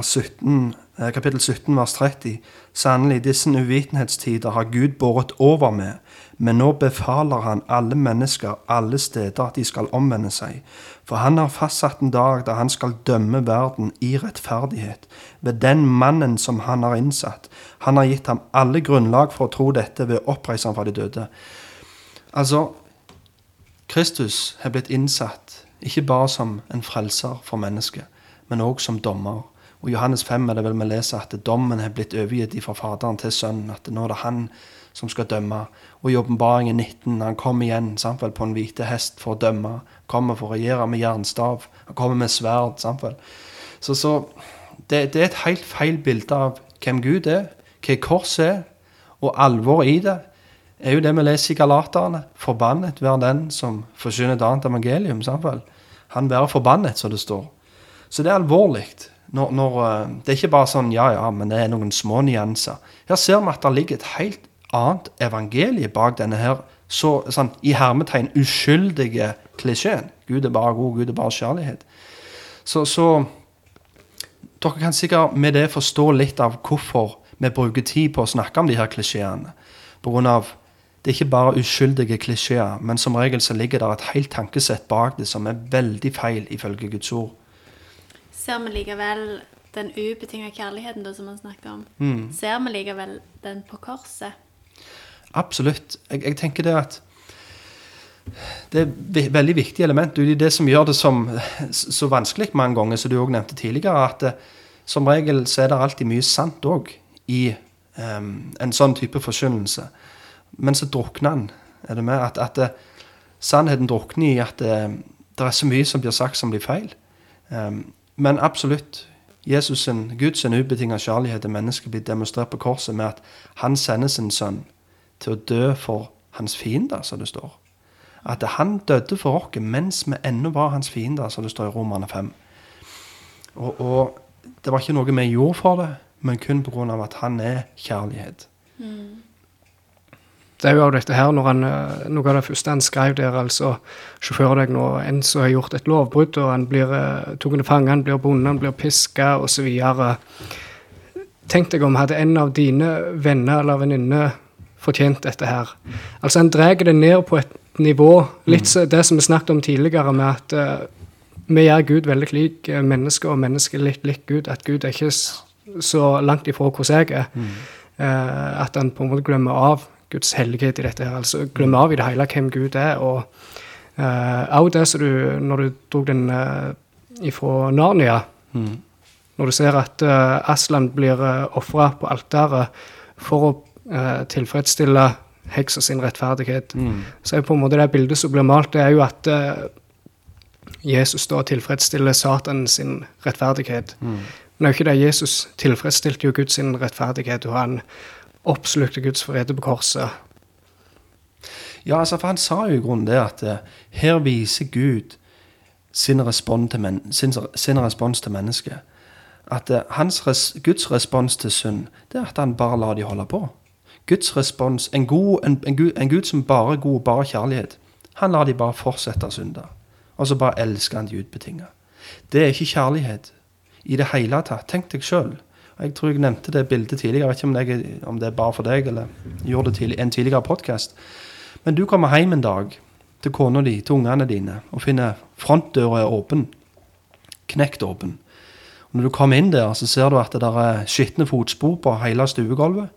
17, eh, kapittel 17, vers 30. Sannelig, disse uvitenhetstider har Gud båret over med, men nå befaler han alle mennesker alle steder at de skal omvende seg. For han har fastsatt en dag da han skal dømme verden i rettferdighet, ved den mannen som han har innsatt. Han har gitt ham alle grunnlag for å tro dette ved å oppreise ham fra de døde. Altså, Kristus har blitt innsatt ikke bare som en frelser for mennesket, men òg som dommer. Og I Johannes 5 er det vel vi leser at dommen har blitt overgitt fra Faderen til Sønnen. At nå er det han som skal dømme. Og i åpenbaringen 19, han kommer igjen sant på en hvite hest for å dømme. Kommer for å regjere med jernstav. Han kommer med sverd. Vel. Så, så det, det, er et helt feil bilde av hvem Gud er, hva korset er, og alvoret i det er jo det vi leser i Galaterne. Forbannet være den som forsyner et annet evangelium. Vel? Han være forbannet, som det står. Så det er alvorlig. Når, når, eh, det er ikke bare sånn ja, ja, men det er noen små nyanser. Her ser vi at det ligger et helt annet evangelie bak denne her så, sånn, i hermetegn uskyldige klisjeen. Gud er bare god, Gud er bare kjærlighet. Så, så dere kan sikkert med det forstå litt av hvorfor vi bruker tid på å snakke om de her klisjeene. Av det er ikke bare uskyldige klisjeer, men som regel så ligger det et helt tankesett bak det som er veldig feil ifølge Guds ord. Ser vi likevel den ubetinga kjærligheten da, som han snakker om, Mm. ser vi likevel den på korset? Absolutt. Jeg, jeg tenker det at det er et veldig viktig element. Det er det som gjør det som, så vanskelig mange ganger, som du òg nevnte tidligere, at det, som regel så er det alltid mye sant òg i um, en sånn type forkynnelse. Men så drukner den. Er det med? At, at det, sannheten drukner i at det, det, er så mye som blir sagt som blir feil. Um, men absolutt. Jesus sin, Guds ubetinga kjærlighet til mennesket blir demonstrert på korset med at han sender sin sønn til å dø for hans fiender, som det står. At han døde for oss mens vi ennå var hans fiender, som det står i Romerne 5. Og, og, det var ikke noe vi gjorde for det, men kun pga. at han er kjærlighet. Mm. Det er jo av dette her, når han, eh, Noe av det første han skrev der, altså Sjåfør deg nå en som har gjort et lovbrudd, og han blir tatt til fange, han blir bonde, han blir piska osv. Tenk deg om hadde en av dine venner eller venninner fortjent dette her. Altså Han drar det ned på et nivå, litt mm. det som vi snakket om tidligere, med at uh, vi gjør Gud veldig lik mennesker, og mennesker litt lik Gud. At Gud er ikke så langt ifra hvordan jeg er. Mm. Uh, at han på en måte glemmer av Guds hellighet i dette. her, altså Glemmer av i det hele hvem Gud er. og uh, Også det som du, når du dro den uh, ifra Narnia mm. Når du ser at uh, Aslan blir uh, ofra på alteret for å uh, tilfredsstille heksa sin rettferdighet, mm. så på en måte det bildet som blir malt, det er jo at uh, Jesus da tilfredsstiller Satan sin rettferdighet. Mm. Men det er jo ikke det. Jesus tilfredsstilte jo Guds rettferdighet, og han oppslukte Guds frede på korset. Ja, altså, for han sa jo i grunnen det at uh, her viser Gud sin respons til, men, sin, sin respons til mennesket. At uh, hans res, Guds respons til synd, det er at han bare lar de holde på. Guds respons, en, god, en, en, Gud, en Gud som bare er god, bare kjærlighet, han lar de bare fortsette å synde. Og så bare elsker han de utbetinga. Det er ikke kjærlighet i det hele tatt. Tenk deg sjøl. Jeg tror jeg nevnte det bildet tidligere. Jeg vet ikke om, det er bare for deg, eller gjorde det til en tidligere podkast. Men du kommer hjem en dag til kona di, til ungene dine, og finner frontdøra er åpen. Knekt åpen. Og når du kommer inn der, så ser du at det der er skitne fotspor på hele stuegulvet.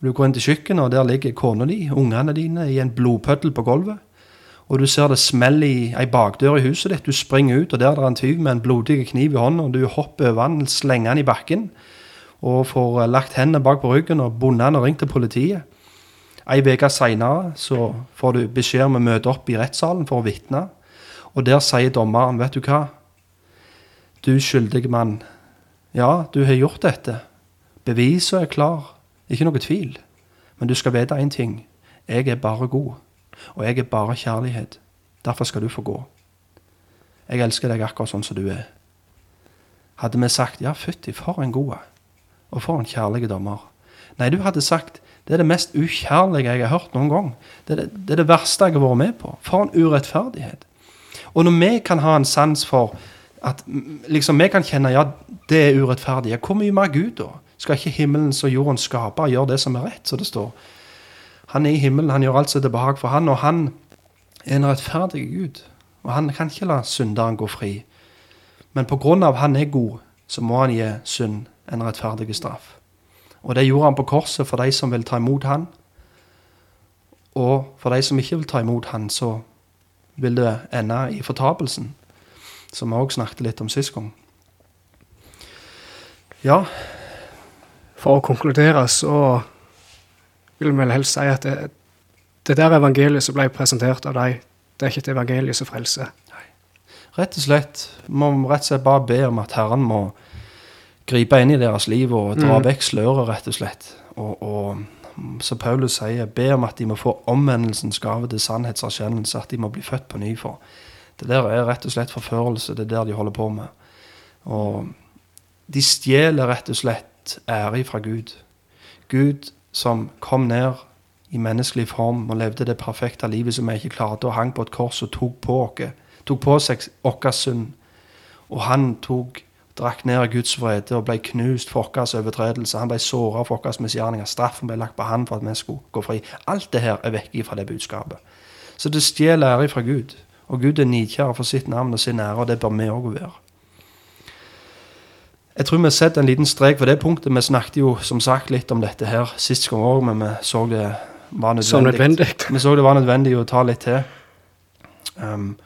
Du går inn til kjøkkenet, og der ligger kona di, ungene dine, i en blodpøddel på gulvet. Og du ser det smeller i ei bakdør i huset ditt. Du springer ut, og der er det en tyv med en blodig kniv i hånda. Du hopper over han, slenger han i bakken og får eh, lagt hendene bak på ryggen og bundet den og ringt til politiet. Ei uke seinere så får du beskjed om å møte opp i rettssalen for å vitne. Og der sier dommeren, vet du hva, du skyldige mann, ja, du har gjort dette. Beviset er klar, ikke noe tvil. Men du skal vite én ting. Jeg er bare god, og jeg er bare kjærlighet. Derfor skal du få gå. Jeg elsker deg akkurat sånn som du er. Hadde vi sagt ja, fytti, for en god og for en kjærlig dommer. Nei, du hadde sagt det er det mest ukjærlige jeg har hørt noen gang. Det er det, det er det, verste jeg har vært med på. For en urettferdighet. Og når vi kan ha en sans for at liksom vi kan kjenne ja, det er urettferdig, hvor mye mer Gud da? Skal ikke himmelens og jordens skaper gjøre det som er rett, som det står? Han er i himmelen, han gjør alt som er behag for han, og han er en rettferdig Gud. Og han kan ikke la synderen gå fri. Men av han er god, så må han gi synd en rettferdig straff. Og det gjorde han på korset for de som vil ta imot han. Og for de som ikke vil ta imot han, så vil det ende i fortapelsen. Som vi òg snakket litt om sist gang. Ja. For å konkludere så vil vi helst si at det, det der evangeliet som ble presentert av deg, det er ikke et evangeliet som frelser. Nei. Rett og slett. Vi må rett og slett bare be om at Herren må gripe inn i deres liv og dra mm. vekk sløret, rett og slett. Og, og som Paulus sier, be om at de må få omvendelsens gave til sannhetserkjennelse, at de må bli født på ny for. Det der er rett og slett forførelse. Det er der de holder på med. Og de stjeler rett og slett ære fra Gud. Gud som kom ned i menneskelig form og levde det perfekte livet som vi ikke klarte, og hang på et kors og tok på, oss, tok på seg vår synd. Og han tok drakk ned Guds vrede og ble knust for vår overtredelse. Han ble såra for våre misgjerninger. Straffen ble lagt på han for at vi skulle gå fri. Alt det her er vekk fra det budskapet. Så det stjeler ære fra Gud. Og Gud er nidkjær for sitt navn og sin ære, og det bør vi òg være. Jeg tror vi har sett en liten strek på det punktet. Vi snakket jo som sagt litt om dette her sist gang òg, men vi så det var nødvendig. Så nødvendig. Vi så det var nødvendig å ta litt til. Um,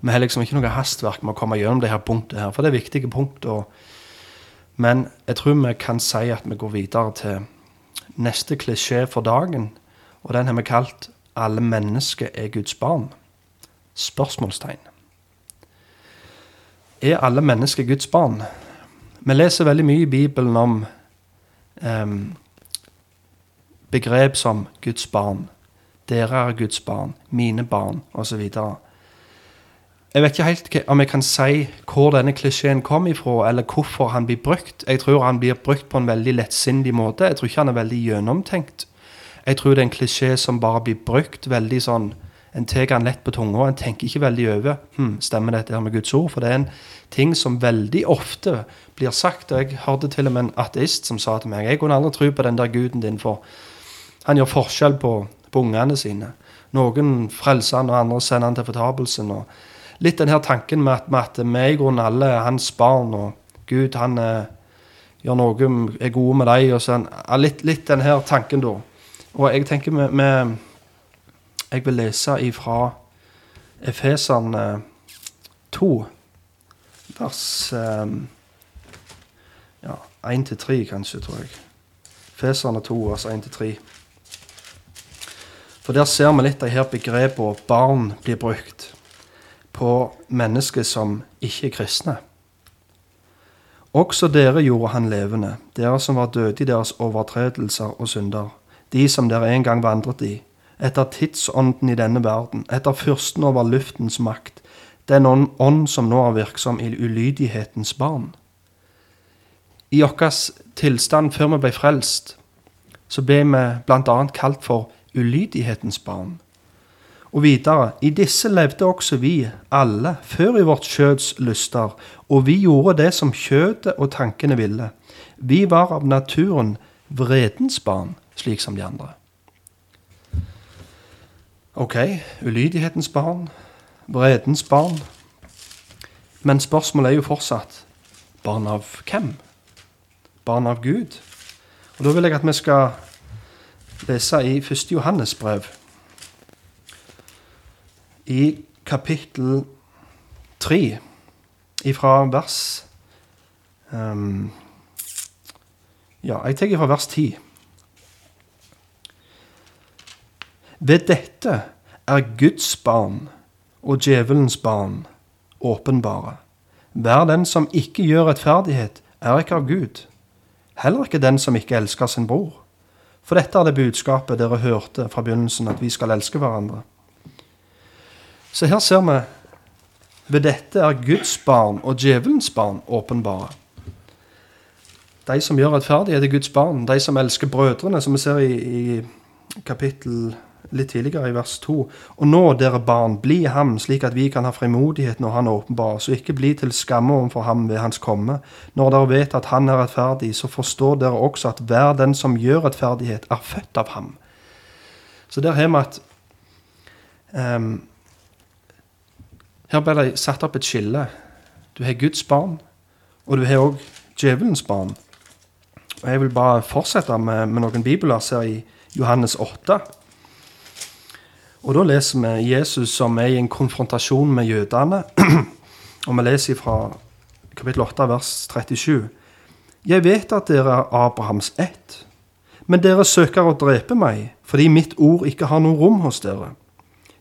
vi har liksom ikke noe hastverk med å komme gjennom det her punktet her, for det er viktige punkt. Og, men jeg tror vi kan si at vi går videre til neste klisjé for dagen. Og den har vi kalt 'Alle mennesker er Guds barn'. Spørsmålstegn. Er alle mennesker Guds barn? Vi leser veldig mye i Bibelen om um, begrep som Guds barn. Dere er Guds barn, mine barn, osv. Jeg vet ikke helt om jeg kan si hvor denne klisjeen kom ifra, eller hvorfor han blir brukt. Jeg tror han blir brukt på en veldig lettsindig måte. Jeg tror ikke han er veldig gjennomtenkt. Jeg tror det er en klisjé som bare blir brukt veldig sånn En tar den lett på tunga, en tenker ikke veldig over hm, stemmer dette her med Guds ord. For det er en ting som veldig ofte blir sagt. og Jeg hørte til og med en ateist som sa til meg jeg kunne aldri tro på den der guden din, for han gjør forskjell på, på ungene sine. Noen frelser han, og andre sender han til fortapelsen. og litt den her tanken med at, med at vi er i grunnen alle hans barn, og Gud han er, gjør noe, er gode med deg. og sånn. Litt, litt den her tanken, da. Og jeg tenker vi Jeg vil lese ifra Efeseren 2, vers eh, ja, 1-3, kanskje, tror jeg. Feserne 2, vers 1-3. For der ser vi litt av her begrepet barn blir brukt på mennesker som ikke er kristne. Også dere gjorde han levende, dere som var døde i deres overtredelser og synder, de som dere en gang vandret i, etter tidsånden i denne verden, etter fyrsten over luftens makt, den ånd som nå er virksom i ulydighetens barn. I vår tilstand før vi ble frelst, så ble vi bl.a. kalt for ulydighetens barn. Og videre, i disse levde også vi, alle, før i vårt kjøds lyster, og vi gjorde det som kjødet og tankene ville. Vi var av naturen vredens barn, slik som de andre. Ok, ulydighetens barn, vredens barn. Men spørsmålet er jo fortsatt barn av hvem? Barn av Gud? Og Da vil jeg at vi skal lese i 1. Johannes brev i kapittel 3, ifra vers um, Ja, jeg tar fra vers 10. Ved dette er Guds barn og djevelens barn åpenbare. Hver den som ikke gjør rettferdighet, er ikke av Gud. Heller ikke den som ikke elsker sin bror. For dette er det budskapet dere hørte fra begynnelsen, at vi skal elske hverandre. Så her ser vi ved dette er Guds barn og djevelens barn åpenbare. De som gjør rettferdighet, er Guds barn. De som elsker brødrene, som vi ser i, i kapittel litt tidligere, i vers 2. Og nå, dere barn, bli ham, slik at vi kan ha frimodighet når han åpenbarer, så ikke bli til skamme overfor ham ved hans komme. Når dere vet at han er rettferdig, så forstår dere også at hver den som gjør rettferdighet, er født av ham. Så der har vi at um, her ble det satt opp et skille. Du har Guds barn, og du har òg djevelens barn. Og Jeg vil bare fortsette med, med noen bibelverser i Johannes 8. Og Da leser vi Jesus som er i en konfrontasjon med jødene. Og vi leser fra kapittel 8, vers 37. Jeg vet at dere er Abrahams ett, men dere søker å drepe meg fordi mitt ord ikke har noe rom hos dere.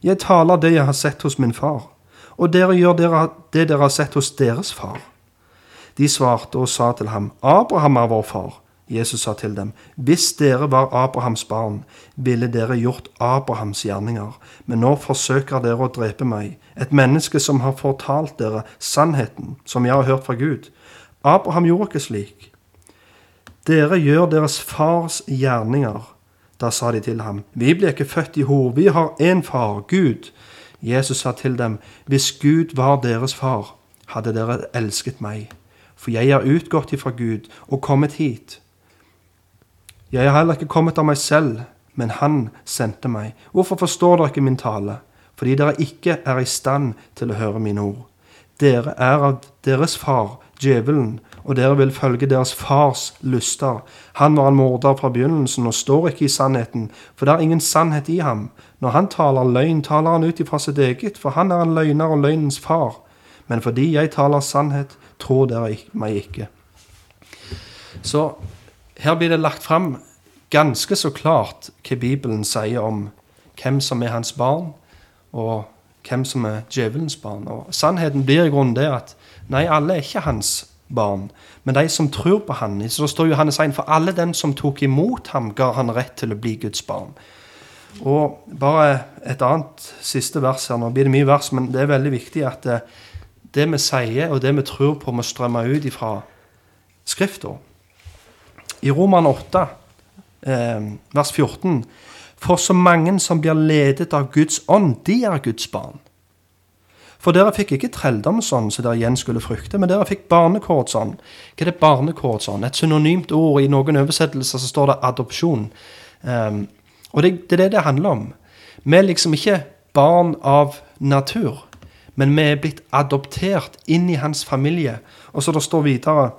Jeg taler det jeg har sett hos min far og dere gjør dere det dere har sett hos deres far. De svarte og sa til ham, Abraham er vår far. Jesus sa til dem, Hvis dere var Abrahams barn, ville dere gjort Abrahams gjerninger, men nå forsøker dere å drepe meg, et menneske som har fortalt dere sannheten, som jeg har hørt fra Gud. Abraham gjorde ikke slik. Dere gjør deres fars gjerninger. Da sa de til ham, Vi blir ikke født i hor, vi har én far, Gud. Jesus sa til dem, Hvis Gud var deres far, hadde dere elsket meg, for jeg er utgått ifra Gud og kommet hit. Jeg er heller ikke kommet av meg selv, men Han sendte meg. Hvorfor forstår dere ikke min tale? Fordi dere ikke er i stand til å høre mine ord. Dere er av deres far, djevelen, og dere vil følge deres fars lyster. Han var en morder fra begynnelsen og står ikke i sannheten, for det er ingen sannhet i ham. Når han taler løgn, taler han ut ifra sitt eget, for han er en løgner og løgnens far. Men fordi jeg taler sannhet, tror dere meg ikke. Så her blir det lagt fram ganske så klart hva Bibelen sier om hvem som er hans barn, og hvem som er djevelens barn. Og sannheten blir i grunnen det at nei, alle er ikke hans barn, men de som tror på han. Så står Johannes 1, for alle den som tok imot ham, ga han rett til å bli Guds barn. Og bare et annet siste vers her. Nå blir det mye vers, men det er veldig viktig at det, det vi sier, og det vi tror på, må strømme ut ifra Skrifta. I Roman 8, eh, vers 14 For så mange som blir ledet av Guds ånd, de er Guds barn. For dere fikk ikke trelldomsånd så dere igjen skulle frykte, men dere fikk barnekårsånd. Hva er det barnekårsånd? Et synonymt ord i noen oversettelser så står det adopsjon. Um, og det, det er det det handler om. Vi er liksom ikke barn av natur, men vi er blitt adoptert inn i hans familie. Og så det står videre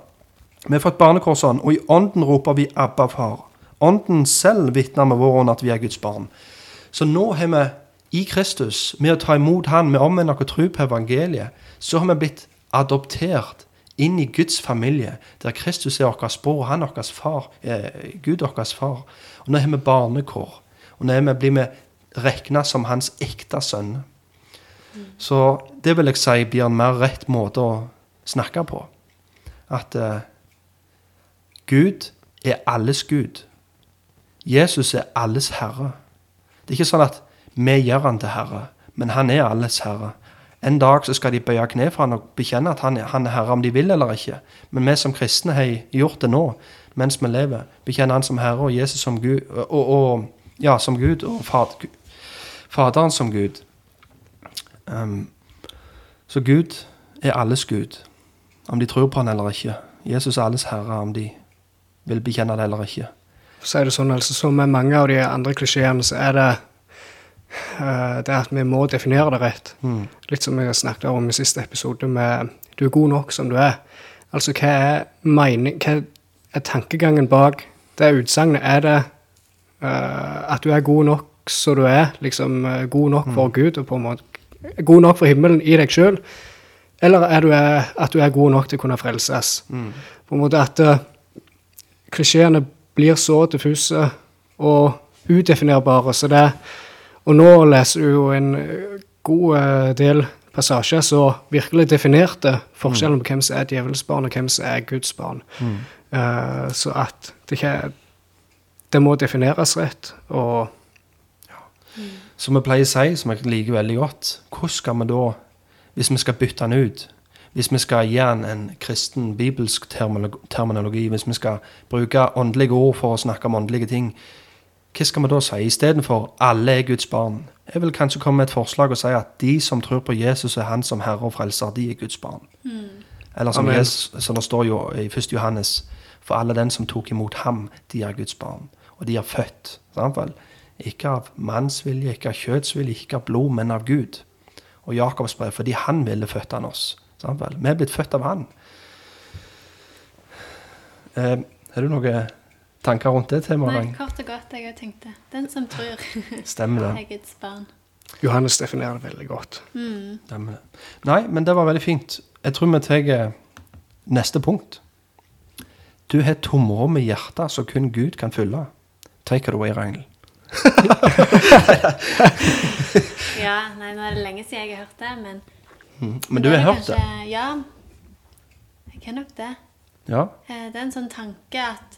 Vi har fått barnekorsene, og i ånden roper vi 'Abba, far'. Ånden selv vitner med vår ånd at vi er Guds barn. Så nå har vi i Kristus, med å ta imot Han, med omvendt og tro på evangeliet, så har vi blitt adoptert inn i Guds familie, der Kristus er vår bror, og han er vår far, eh, Gud vår far. Og nå har vi barnekår. Og nå blir vi regna som hans ekte sønner. Så det vil jeg si blir en mer rett måte å snakke på. At eh, Gud er alles Gud. Jesus er alles herre. Det er ikke sånn at vi gjør han til herre, men han er alles herre. En dag så skal de bøye kne for han og bekjenne at han er, han er herre om de vil eller ikke. Men vi som kristne har gjort det nå, mens vi lever. Bekjenner han som herre og Jesus som Gud, og, og, ja, som Gud og fad, Faderen som Gud. Um, så Gud er alles Gud, om de tror på han eller ikke. Jesus er alles herre, om de vil bekjenne det eller ikke. Så er det sånn, altså, Som med mange av de andre klisjeene, så er det uh, det at vi må definere det rett. Mm. Litt som vi snakket om i siste episode med 'du er god nok som du er'. Altså, hva er, mening, hva er tankegangen bak det utsagnet? Er det uh, at du er god nok som du er, liksom uh, god nok for Gud, og på en måte god nok for himmelen i deg sjøl? Eller er du, at du er god nok til å kunne frelses? På en måte at klisjeene blir så diffuse og udefinerbare. Så det, og nå leser du jo en eh, god eh, del passasjer som virkelig definerte forskjellen på hvem som er djevelens barn, og hvem som er Guds barn. Eh, så at det ikke Det må defineres rett. Og Som vi pleier å si, som jeg liker veldig godt, hvordan skal vi da, hvis vi skal bytte den ut, hvis vi skal gi den en kristen, bibelsk terminologi, hvis vi skal bruke åndelige ord for å snakke om åndelige ting, hva skal vi da si istedenfor 'alle er Guds barn'? Jeg vil kanskje komme med et forslag og si at de som tror på Jesus og han som herre og frelser, de er Guds barn. Eller som, Jesus, som det står jo i 1. Johannes, for alle den som tok imot ham, de er Guds barn. Og de er født. Samtidig. Ikke av mannsvilje, ikke av kjøtsvilje, ikke av blod, men av Gud. Og Jakobs brev, fordi han ville født han oss. Sant vel? Vi er blitt født av han. Eh, har du noen tanker rundt det temaet? Nei, kort og godt, jeg òg tenkte. Den som tror, Stemmer det. er Guds barn. Johannes definerer det veldig godt. Stemmer det. Nei, men det var veldig fint. Jeg tror vi tar neste punkt. Du har tomrom i hjertet som kun Gud kan fylle. Take it away, Ragnhild. Ja, nei, nå er det lenge siden jeg har hørt det, men Men du har hørt det? kanskje- Ja, jeg kan nok det. Ja. Eh, Det er en sånn tanke at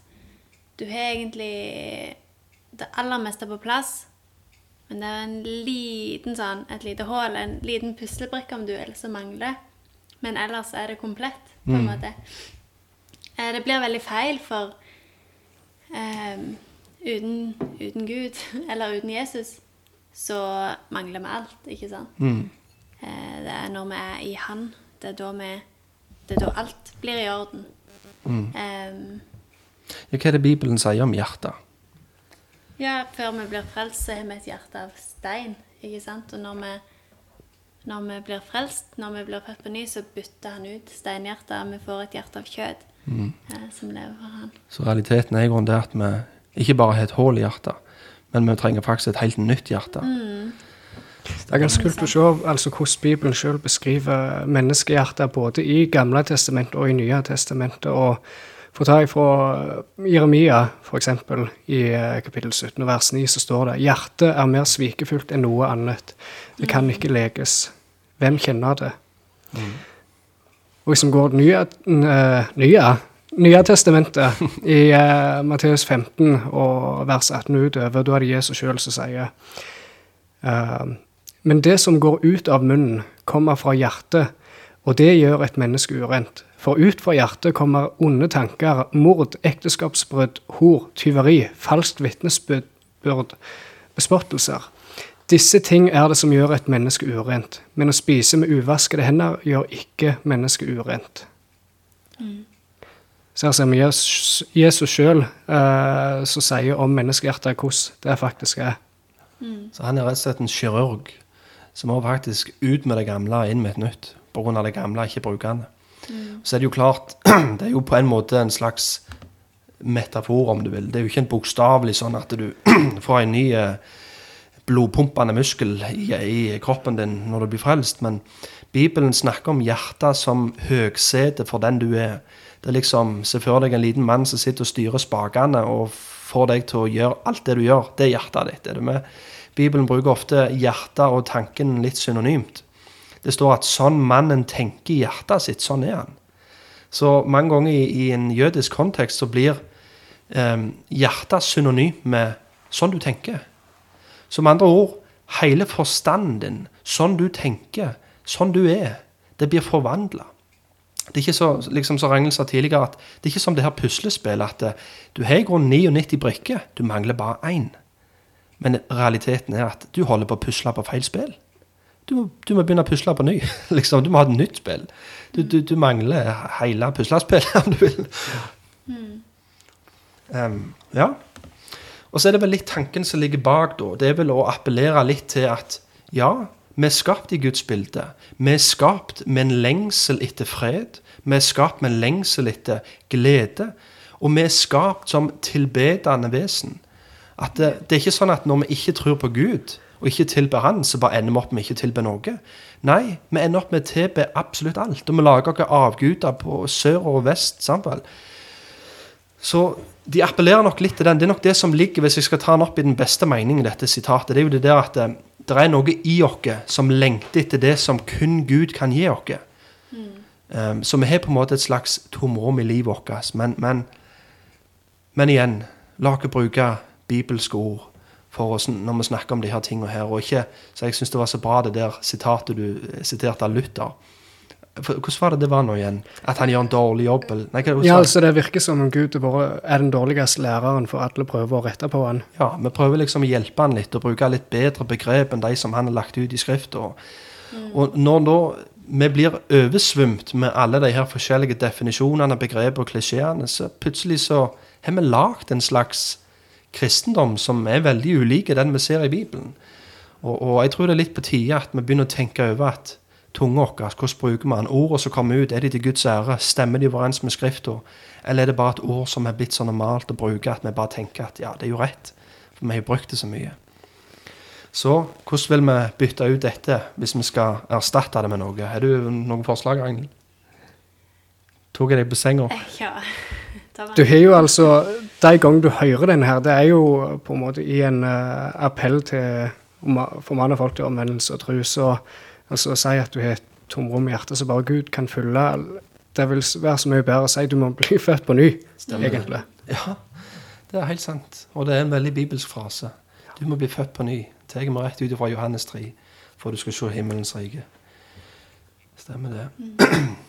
du har egentlig det aller meste på plass, men det er en liten sånn, et lite hull, en liten puslebrikke om du vil, som mangler. Men ellers er det komplett, på en måte. Eh, Det blir veldig feil, for um, uten, uten Gud, eller uten Jesus, så mangler vi alt, ikke sant? Mm. Eh, Det er når vi er i Han, det er da vi Det er da alt blir i orden. Ehm, ja. Hva er det Bibelen sier om hjertet? ja, før vi blir frelst, så har vi et hjerte av stein, ikke sant? Og når vi når vi blir frelst, når vi blir født på ny, så bytter han ut steinhjertet. Vi får et hjerte av kjøtt eh, som lever for han. Så realiteten er i grunnen det at vi ikke bare har et hull i hjertet, men vi trenger faktisk et helt nytt hjerte. Det er ganske kult se altså, hvordan Bibelen selv beskriver menneskehjertet både i Gamle testamentet og i Nye testamentet. og For å ta ifra Jeremia, f.eks., i eh, kapittel 17 vers 9, så står det Hjertet er mer svikefullt enn noe annet. Det kan ikke leges. Hvem kjenner det? Og hvis vi går nye, eh, nye, nye testamentet, i uh, Matteus 15 og vers 18 utover, da er det Jesus sjøl som sier eh, Men det som går ut av munnen, kommer fra hjertet, og det gjør et menneske urent. For ut fra hjertet kommer onde tanker, mord, ekteskapsbrudd, hor, tyveri, falskt vitnesbyrd, bespottelser. Disse ting er det som gjør et menneske urent, men å spise med uvaskede hender gjør ikke mennesket urent. Så her ser vi Jesus, sjøl eh, som sier om menneskehjertet hvordan det faktisk er. Så han er rett og slett en kirurg som må faktisk ut med det gamle og inn med et nytt. På grunn av det gamle ikke brukende. Så er det jo klart Det er jo på en måte en slags metafor, om du vil. Det er jo ikke en bokstavelig sånn at du får en ny eh, blodpumpende muskel i, i kroppen din når du blir frelst. Men Bibelen snakker om hjertet som høgsete for den du er. Det er liksom, Se for deg en liten mann som sitter og styrer spakene og får deg til å gjøre alt det du gjør. Det er hjertet ditt. er du med? Bibelen bruker ofte hjertet og tanken litt synonymt. Det står at sånn mannen tenker i hjertet sitt, sånn er han. Så mange ganger i, i en jødisk kontekst så blir eh, hjertet synonymt med sånn du tenker. Så med andre ord, hele forstanden din, sånn du tenker, sånn du er, det blir forvandla. Det er ikke så, liksom som sa tidligere, at det er ikke som det her puslespillet at eh, du har i grunnen 99 brikker, du mangler bare én. Men realiteten er at du holder på å pusle på feil spill. Du, må- du må begynne å pusle på ny. liksom, Du må ha et nytt spill. Du, du, du mangler hele puslespillet, om du vil. Em, ja. Og så er det vel litt tanken som ligger bak, da. Det er vel å appellere litt til at ja, vi er skapt i Guds bilde. Vi er skapt med en lengsel etter fred. Vi er skapt med en lengsel etter glede. Og vi er skapt som tilbedende vesen. At det, det er ikke sånn at når vi ikke tror på Gud, og ikke tilber Han, så bare ender vi opp med ikke å tilbe noe. Nei, vi ender opp med å tilbe absolutt alt. Og vi lager oss avguder på sør og vest. sant vel? Så de appellerer nok litt til den. Det er nok det som ligger, hvis jeg skal ta den opp i den beste meningen, i dette sitatet. Det er jo det der at eh, det er noe i oss som lengter etter det som kun Gud kan gi oss. Um, så vi har på en måte et slags tomrom i livet vårt. Men, men, men igjen, la oss bruke bibelske ord for oss når vi snakker om de her tingene her. Og ikke, så jeg syns det var så bra det der sitatet du eh, siterte av Luther. For, hvordan var det det var nå igjen? At han gjør en dårlig jobb? Eller, nei, hva, Ja, altså Det virker som om Gud er bare- er den dårligste læreren, for alle prøver å rette på han. Ja, vi prøver liksom å hjelpe han litt og bruke litt bedre begrep enn de som han har lagt ut i skrifta. Og, og når da vi blir oversvømt med alle de her forskjellige definisjonene, begrepene og klisjeene, så plutselig så har vi lagd en slags kristendom som er veldig ulike den vi ser i Bibelen. Og, og jeg tror det er litt på tide at vi begynner å tenke over at tunga vår, hvordan bruker vi den? Ordene som kommer ut, er de til Guds ære? Stemmer de overens med Skrifta? Eller er det bare et ord som er blitt så normalt å bruke at vi bare tenker at ja, det er jo rett? For vi har jo brukt det så mye. Så hvordan vil vi bytte ut dette hvis vi skal erstatte det med noe? Har du noen forslag, Ragnhild? Tok jeg deg på senga? Ja. Du har jo altså De gangene du hører den her, det er jo på en måte i en uh, appell til å formane folk til omvendelse og tro. Så altså å si at du har et tomrom i hjertet som bare Gud kan fylle, det vil være så mye bedre å si du må bli født på ny, egentlig. Ja, det er helt sant. Og det er en veldig bibelsk frase. Du må bli født på ny. Tar meg rett ut fra Johannes 3, for du skal se himmelens rike. Stemmer det.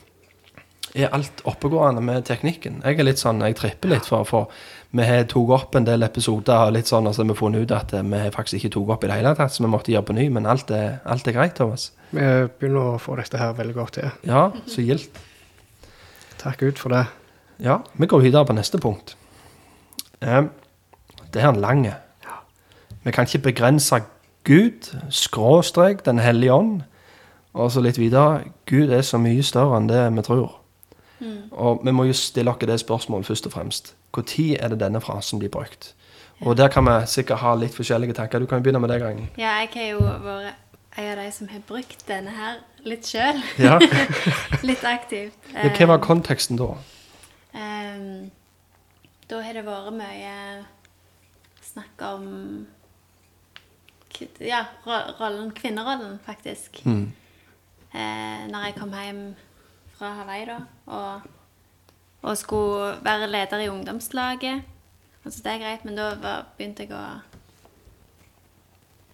Er alt oppegående med teknikken? Jeg er litt sånn, jeg tripper litt, for, for vi har tok opp en del episoder og litt sånn, og så har vi funnet ut at eh, vi har faktisk ikke tok opp i det hele tatt, så vi måtte gjøre på ny. Men alt er, alt er greit, Thomas. Vi begynner å få dette her veldig godt til. Ja, så gildt. Takk Gud for det. Ja, vi går videre på neste punkt. Um, det er en lange. Vi kan ikke begrense Gud, skråstrek Den hellige ånd, Og så litt videre Gud er så mye større enn det vi tror. Og vi må jo stille oss det spørsmålet først og fremst. Når er det denne frasen blir brukt? Og der kan vi sikkert ha litt forskjellige tanker. Du kan jo begynne med deg, Ragnhild. Ja, jeg har jo vært en av de som har brukt denne her litt sjøl. Ja. litt aktivt. Ja, Hva var konteksten da? Um, da har det vært mye snakk om Ja, rollen, kvinnerollen, faktisk. Mm. Uh, når jeg kom hjem fra Hawaii, da, og, og skulle være leder i ungdomslaget. Altså, det er greit, men da var, begynte jeg å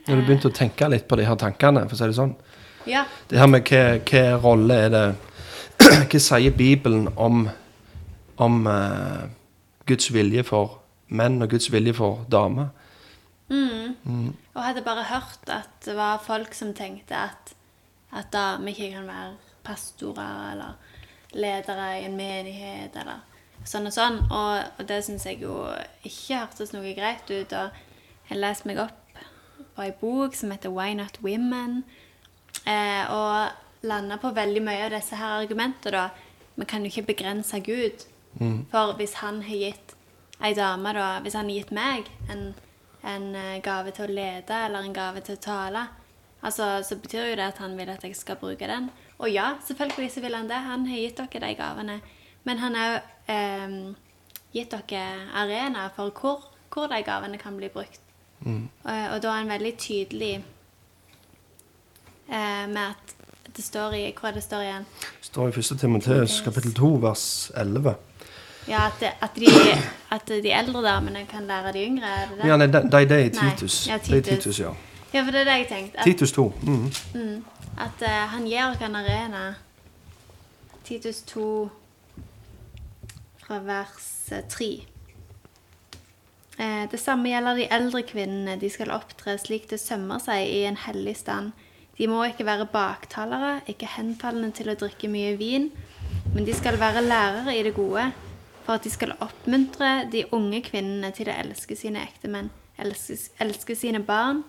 Når du begynte å tenke litt på de her tankene, for å si det sånn. Ja. Det her med hva rolle er det Hva sier Bibelen om, om uh, Guds vilje for menn og Guds vilje for damer? Og hadde bare hørt at det var folk som tenkte at, at damer ikke kan være pastorer eller ledere i en menighet eller sånn og sånn. Og, og det syns jeg jo ikke hørtes noe greit ut. Og jeg leste meg opp på ei bok som heter Why Not Women, eh, og landa på veldig mye av disse her argumentene, da. Vi kan jo ikke begrense Gud. For hvis han har gitt ei dame, da Hvis han har gitt meg en, en eh, gave til å lede eller en gave til å tale, altså, så betyr jo det at han vil at jeg skal bruke den. Og ja, selvfølgelig så vil han det. Han har gitt dere de gavene. Men han har òg eh, gitt dere arena for hvor, hvor de gavene kan bli brukt. Og, og da er han veldig tydelig eh, med at det står i er det står igjen? Det står i 1. Timoteus kapittel 2 vers 11. Ja, at, det, at, de, at de eldre damene kan lære de yngre? Er det det? Ja, nei, de, de, de er Titus. ja, Det er Titus. Titus, ja. Ja, for det er det jeg tenkte. At, Titus 2. Mm. at uh, han gir oss en arena. Titus 2 fra vers eh, 3. Eh, det samme gjelder de eldre kvinnene. De skal opptre slik det sømmer seg i en hellig stand. De må ikke være baktalere, ikke henfallende til å drikke mye vin, men de skal være lærere i det gode, for at de skal oppmuntre de unge kvinnene til å elske sine ektemenn, elske, elske sine barn,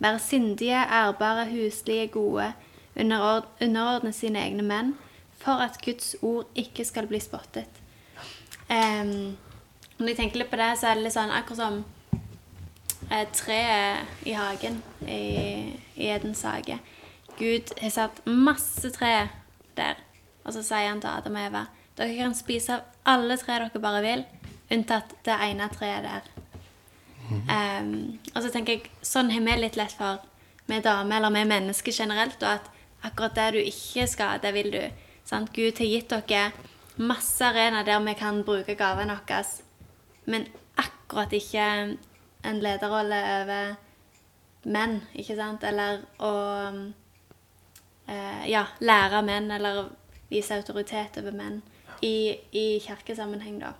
være sindige, ærbare, huslige, gode, underordne sine egne menn, for at Guds ord ikke skal bli spottet. Um, når jeg tenker litt på det, så er det litt sånn akkurat som eh, treet i hagen i, i Edens hage. Gud har satt masse tre der, og så sier han til Adam og Eva dere kan spise av alle tre dere bare vil, unntatt det ene treet der. Em, og så tenker jeg, sånn har vi litt lett for med damer, eller med mennesker generelt, og at akkurat det du ikke skal, det vil du. Sant? Gud har gitt dere masse arenaer der vi kan bruke gavene våre, men akkurat ikke en lederrolle over menn, ikke sant? Eller å uh, ja, lære menn, eller vise autoritet over menn i, i kirkesammenheng, da.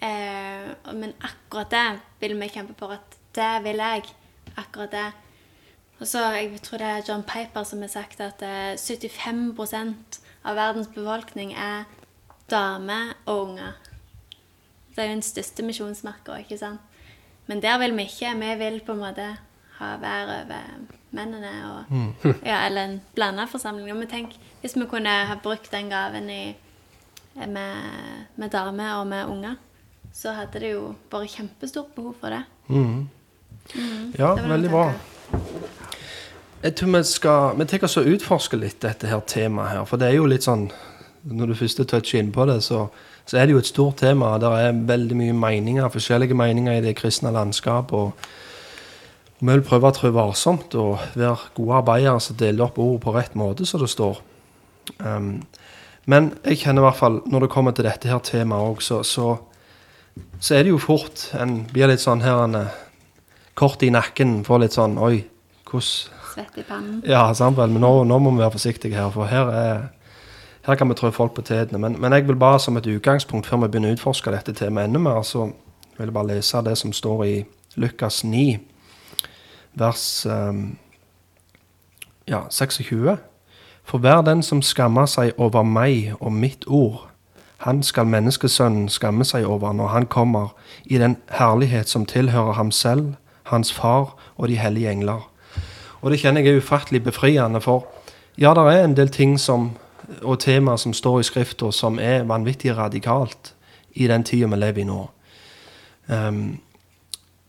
Eh, men akkurat det vil vi kjempe for at det vil jeg. Akkurat det. Og så, Jeg tror det er John Piper som har sagt at eh, 75% av verdens befolkning er damer og unger. Det er jo den største misjonsmerka, ikke sant? Men der vil vi ikke. Vi vil på en måte ha vær over mennene. Og, ja, eller en blanda forsamling. Og vi tenker, hvis vi kunne ha brukt den gaven i, med, med damer og med unger, så hadde det jo vært kjempestort behov for det. Ja, Det veldig bra. Jeg tror vi skal Vi tenker oss utforske litt dette her temaet her. For det er jo litt sånn Når du først toucher inn på det, så, så er det jo et stort tema. Der er veldig mye meninger, forskjellige meninger i det kristne landskapet. og vi vil prøve å trå varsomt og være gode arbeidere som deler opp ord på rett måte, som det står. Um, men jeg kjenner i hvert fall, når det kommer til dette her temaet òg, så, så, så er det jo fort En blir litt sånn her en, eh, kort i nakken. Får litt sånn Oi, hvordan Svett i pannen. ja, sant vel, men nå, nå må vi være forsiktige her, for her, er, her kan vi trå folk på tærne. Men, men jeg vil bare som et utgangspunkt, før vi begynner å utforske dette temaet enda mer, så vil jeg bare lese det som står i Lukas 9, vers um, ja, 26. For hver den som skammer seg over meg og mitt ord, han skal menneskesønnen skamme seg over når han kommer i den herlighet som tilhører ham selv, hans far og de hellige engler. Og det kjenner jeg er ufattelig befriende, for Ja, det er en del ting som, og temaer som står i Skrifta som er vanvittig radikalt i den tida vi lever i nå. Um,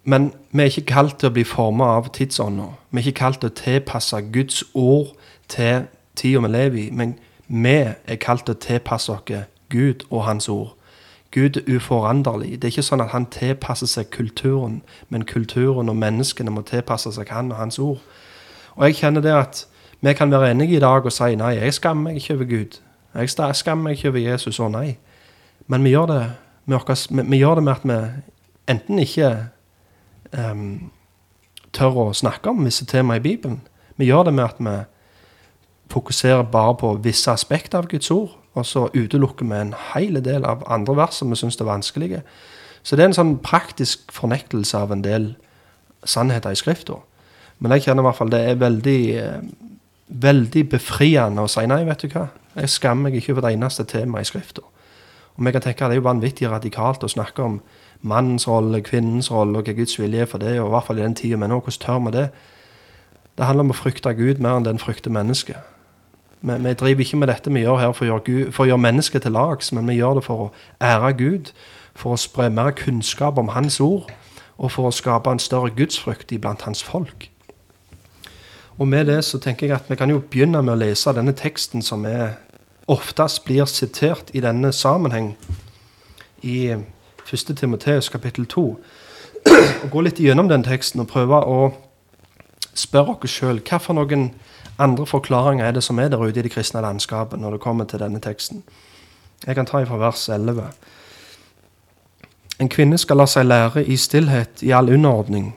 men vi er ikke kalt til å bli forma av tidsånda. Vi er ikke kalt til å tilpasse Guds ord til tida vi lever i. Men vi er kalt til å tilpasse oss Gud og Hans ord. Gud er uforanderlig. Det er ikke sånn at han tilpasser seg kulturen, men kulturen og menneskene må tilpasse seg han og hans ord. Og jeg kjenner det at vi kan være enige i dag og si nei, jeg skammer meg ikke over Gud. Jeg skammer meg ikke over Jesus og nei. Men vi gjør det med, oss, vi gjør det med at vi enten ikke um, tør å snakke om visse temaer i Bibelen. Vi gjør det med at vi fokuserer bare på visse aspekter av Guds ord, og så utelukker vi en hel del av andre vers som vi syns er vanskelige. Så det er en sånn praktisk fornektelse av en del sannheter i Skrifta. Men jeg kjenner i hvert fall det er veldig, eh, veldig befriende å si nei, vet du hva. Jeg skammer meg ikke over det eneste temaet i Skrifta. Og vi kan tenke at det er jo vanvittig radikalt å snakke om mannens rolle, kvinnens rolle og hva Guds vilje er for det, og i hvert fall i den tida vi nå. Hvordan tør vi det? Det handler om å frykte Gud mer enn den frykter mennesket. Vi, vi, driver ikke med dette vi gjør her for å gjøre, Gud, for å gjøre mennesket til lags, men vi gjør det for å ære Gud, for å spre mer kunnskap om Hans ord, og for å skape en større gudsfrykt iblant Hans folk. Og med det så tenker jeg at vi kan jo begynne med å lese denne teksten som er, oftest blir sitert i denne sammenheng, i 1. Timoteus kapittel 2. Og gå litt gjennom den teksten og prøve å spørre oss sjøl noen andre forklaringer er det som er der ute i det kristne landskapet når det kommer til denne teksten. Jeg kan ta fra vers 11. En kvinne skal la seg lære i stillhet i all underordning.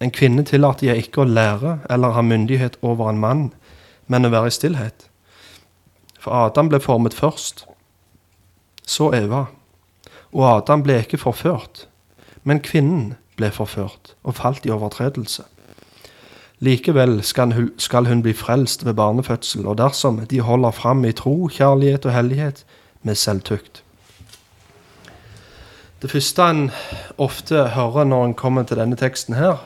En kvinne tillater jeg ikke å lære eller ha myndighet over en mann, men å være i stillhet. For Adam ble formet først, så Eva. Og Adam ble ikke forført, men kvinnen ble forført og falt i overtredelse. Likevel skal hun, skal hun bli frelst ved barnefødsel, og dersom de holder fram i tro, kjærlighet og hellighet med selvtukt. Det første en ofte hører når en kommer til denne teksten her,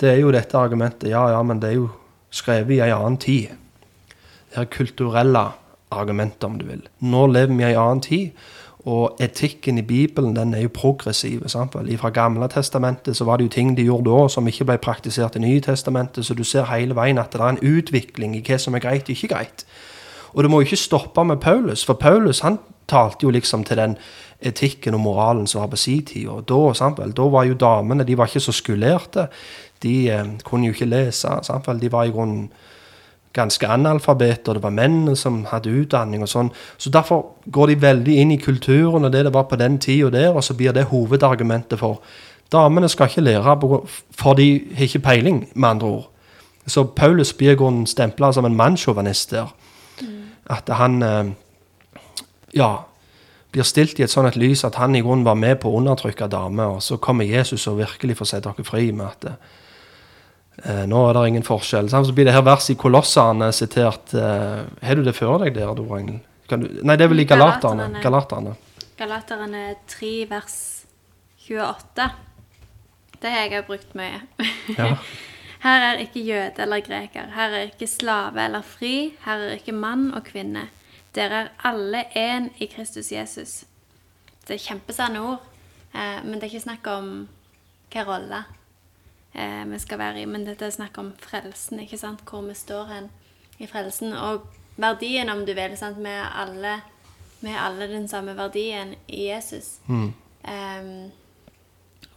det er jo dette argumentet Ja, ja, men det er jo skrevet i ei annen tid. Det er kulturelle argumentet, om du vil. Nå lever vi i ei annen tid, og etikken i Bibelen den er jo progressiv. Sant? Fra Gamle testamentet så var det jo ting de gjorde da som ikke ble praktisert i Nye testamentet. Så du ser hele veien at det er en utvikling i hva som er greit og ikke greit. Og det må jo ikke stoppe med Paulus, for Paulus han talte jo liksom til den etikken og moralen som var på sin tid. Og da, samtidig, da var jo damene de var ikke så skulerte. De eh, kunne jo ikke lese. Samtidig, De var i grunnen ganske analfabeter, det var mennene som hadde utdanning og sånn. Så derfor går de veldig inn i kulturen og det det var på den tida der, og så blir det hovedargumentet for damene skal ikke lære, for de har ikke peiling, med andre ord. Så Paulus blir stempla som en mannssjåvinist der. Mm. At han eh, ja, blir stilt i et sånt lys at han i grunnen var med på å undertrykke damer, og så kommer Jesus og virkelig får sette dere fri med at Eh, nå er det ingen forskjell. Så blir det her verset i Kolossene sitert. Eh, har du det før deg der, Dora Engel? Nei, det er vel i Galaterne. Galaterne. Galaterne 3, vers 28. Det har jeg brukt mye. Ja. Her er ikke jøde eller greker. Her er ikke slave eller fri. Her er ikke mann og kvinne. Dere er alle én i Kristus Jesus. Det er kjempesanne ord, eh, men det er ikke snakk om hvilken rolle eh, vi skal være i. Men dette er snakk om frelsen, ikke sant? hvor vi står hen i frelsen. Og verdien, om du vil. sant? Vi er alle, vi er alle den samme verdien i Jesus. Mm. Eh,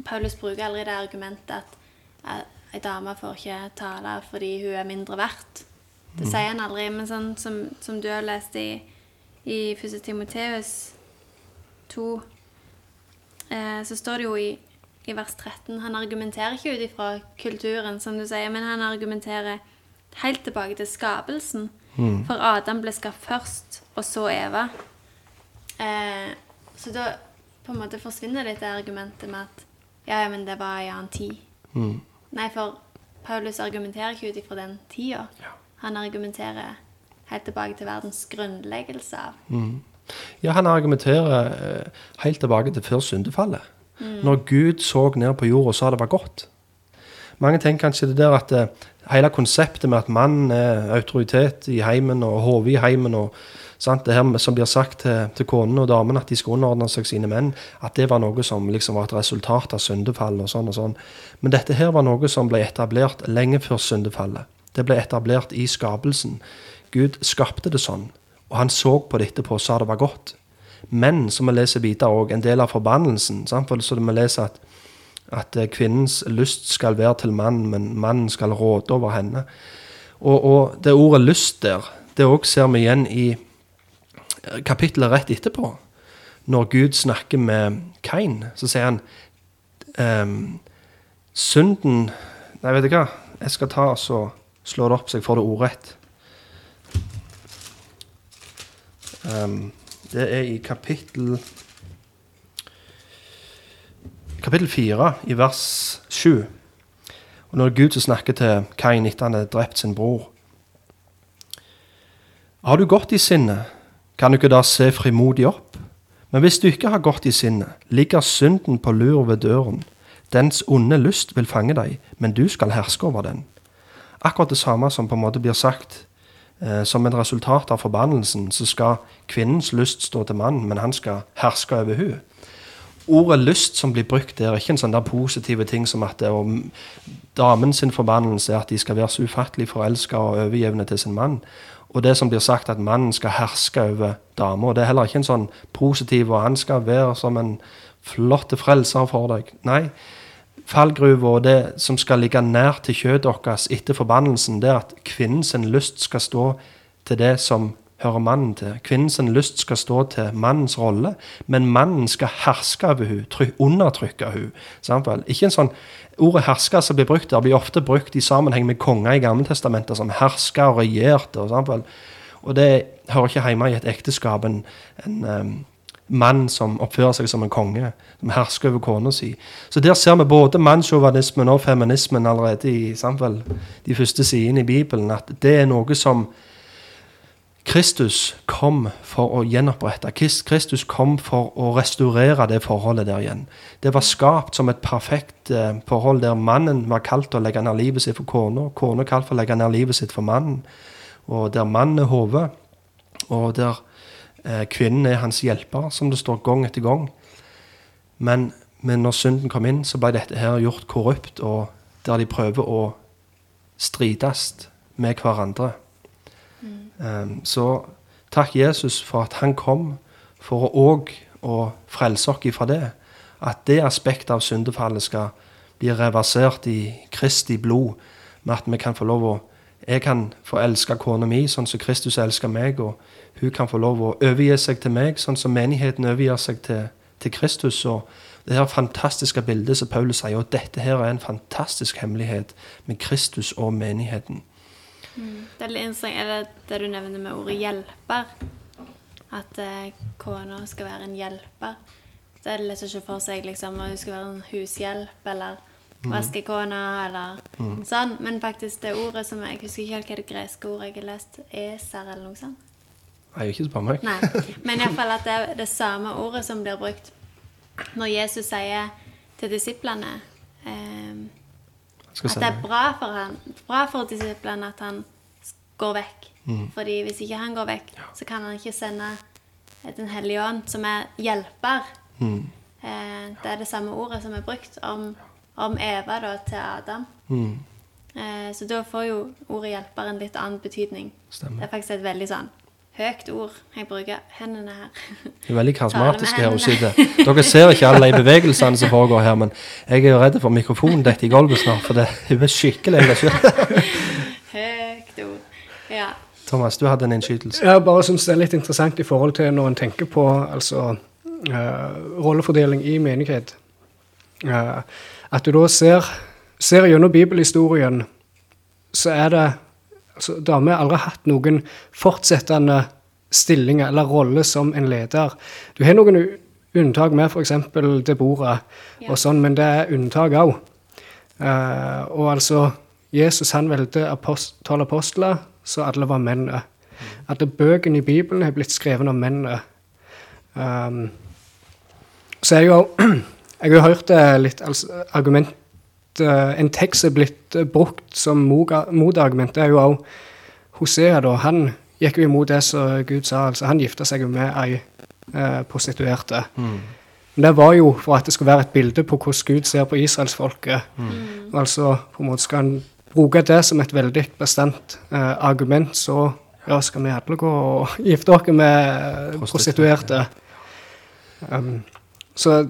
Paulus bruker aldri det argumentet at ei dame får ikke tale fordi hun er mindre verdt. Det mm. sier han aldri. Men sånn som, som du har lest i, i 1. Timoteus 2, eh, så står det jo i i vers 13. Han argumenterer ikke ut ifra kulturen, som du sier, men han argumenterer helt tilbake til skapelsen. Mm. For Adam ble skapt først, og så Eva. Eh, så da på en måte forsvinner litt det argumentet med at ja, ja, men det var i annen tid. Mm. Nei, for Paulus argumenterer ikke ut ifra den tida. Ja. Han argumenterer helt tilbake til verdens grunnleggelse av. Mm. Ja, han argumenterer eh, helt tilbake til før syndefallet. Mm. Når Gud så ned på jorda og sa det var godt. Mange tenker kanskje det der at eh, hele konseptet med at mannen er autoritet i heimen og hode i heimen og sant, det her som blir sagt til, til konene og damene, at de skal underordne seg sine menn, at det var noe som liksom var et resultat av syndefallet og sånn og sånn. Men dette her var noe som ble etablert lenge før syndefallet. Det ble etablert i skapelsen. Gud skapte det sånn, og han så på det etterpå og sa det var godt. Men, som vi leser videre òg, en del av forbannelsen. Sant? For så vi leser at, at eh, kvinnens lyst skal være til mannen, men mannen skal råde over henne. Og, og det ordet 'lyst' der, det òg ser vi igjen i eh, kapittelet rett etterpå. Når Gud snakker med Kain, så sier han ehm, Synden Nei, vet du hva? Jeg skal ta og slå det opp så jeg får det ordrett. Ehm, det er i kapittel Kapittel 4, i vers 7. Og når Gud snakker til Kain etter han har drept sin bror. Har du gått i sinnet, kan du ikke da se frimodig opp? Men hvis du ikke har gått i sinnet, ligger synden på lur ved døren. Dens onde lyst vil fange deg, men du skal herske over den. Akkurat det samme som på en måte blir sagt som et resultat av forbannelsen, så skal kvinnens lyst stå til mannen, men han skal herske over henne. Ordet lyst som blir brukt der, er ikke en sånn der positive ting som at damen sin forbannelse er at de skal være så ufattelig forelska og overgivne til sin mann. Og det som blir sagt at mannen skal herske over dama. Det er heller ikke en sånn positiv og han skal være som en flott frelser for deg. Nei. Fallgruva og det som skal ligge nær til kjøttet deres etter forbannelsen, det er at kvinnens lyst skal stå til det som hører mannen til. Kvinnens lyst skal stå til mannens rolle, men mannen skal herske over henne, try- undertrykke henne. Ikke en sånn, Ordet 'herske' som blir brukt der, blir ofte brukt i sammenheng med konger i Gammeltestamentet, som herska og regjerte. Og, og det hører ikke hjemme i et ekteskap. En, en mann som oppfører seg som en konge, som hersker over kona si. Så der ser vi både mannssjåvinismen og feminismen allerede i samfunn, de første sidene i Bibelen. At det er noe som Kristus kom for å gjenopprette. Kristus kom for å restaurere det forholdet der igjen. Det var skapt som et perfekt eh, forhold der mannen var kalt til å legge ned livet sitt for kona, kona kalt for å legge ned livet sitt for mannen, og der mannen er hodet, og der kvinnen er hans hjelper, som det står gang etter gang. Men, men når synden kom inn, så ble dette her gjort korrupt, og der de prøver å strides med hverandre. Mm. så takk Jesus for at han kom for å òg å frelse oss ifra det. At det aspektet av syndefallet skal bli reversert i Kristi blod, med at vi kan få lov å Jeg kan få elske kona mi sånn som Kristus elsker meg, og hun kan få lov å overgi seg til meg sånn som menigheten overgir seg til, til Kristus. og det her fantastiske bildet som Paulus sier, og dette her er en fantastisk hemmelighet med Kristus og menigheten. Det er litt interessant. Er det det du nevner med ordet 'hjelper'? At eh, kona skal være en hjelper? det er lett å se for seg liksom, at hun skal være en hushjelp eller vaskekone eller sånn. Men faktisk det ordet som Jeg husker ikke helt hva det greske ordet jeg har lest. Eser eller noe sånt. Nei, ikke spør meg. Nei. Men iallfall at det er det samme ordet som blir brukt når Jesus sier til disiplene eh, at det er bra for, han, bra for disiplene at han går vekk. Mm. Fordi hvis ikke han går vekk, så kan han ikke sende Den hellige ånd, som er hjelper. Mm. Eh, det er det samme ordet som er brukt om, om Eva da, til Adam. Mm. Eh, så da får jo ordet hjelper en litt annen betydning. Stemmer. Det er faktisk et veldig sånn høyt ord. Jeg bruker hendene her. Det er veldig karismatisk her hun sitter. Dere ser ikke alle de bevegelsene som foregår her, men jeg er jo redd for mikrofonen dette i gulvet snart, for det er skikkelig engasjert. Høyt ord. Ja. Thomas, du hadde en innskytelse. Jeg bare synes det er litt interessant i forhold til når en tenker på altså, uh, rollefordeling i menighet. Eh, at du da ser, ser gjennom bibelhistorien, så er det altså, Da har aldri hatt noen fortsettende stillinger eller rolle som en leder. Du har noen unntak med f.eks. Deborah, Ja. og sånn, men det er unntak òg. og altså, Jesus han valgte apost tolv apostler, så alle var menn. Alle bøkene i Bibelen har blitt skrevet av menn. Um, så er det jo Jeg har hørt litt altså, argument, eh, en tekst er blitt eh, brukt som motargument, det er jo òg Hosea, da. Han gikk jo imot det som Gud sa. altså Han gifta seg jo med ei eh, prostituerte. Men det var jo for at det skulle være et bilde på hvordan Gud ser på israelsfolket. Altså på en måte skal han bruke det som et veldig bestemt eh, argument, så ja, skal vi alle gå og gifte oss med prostituerte. Um, så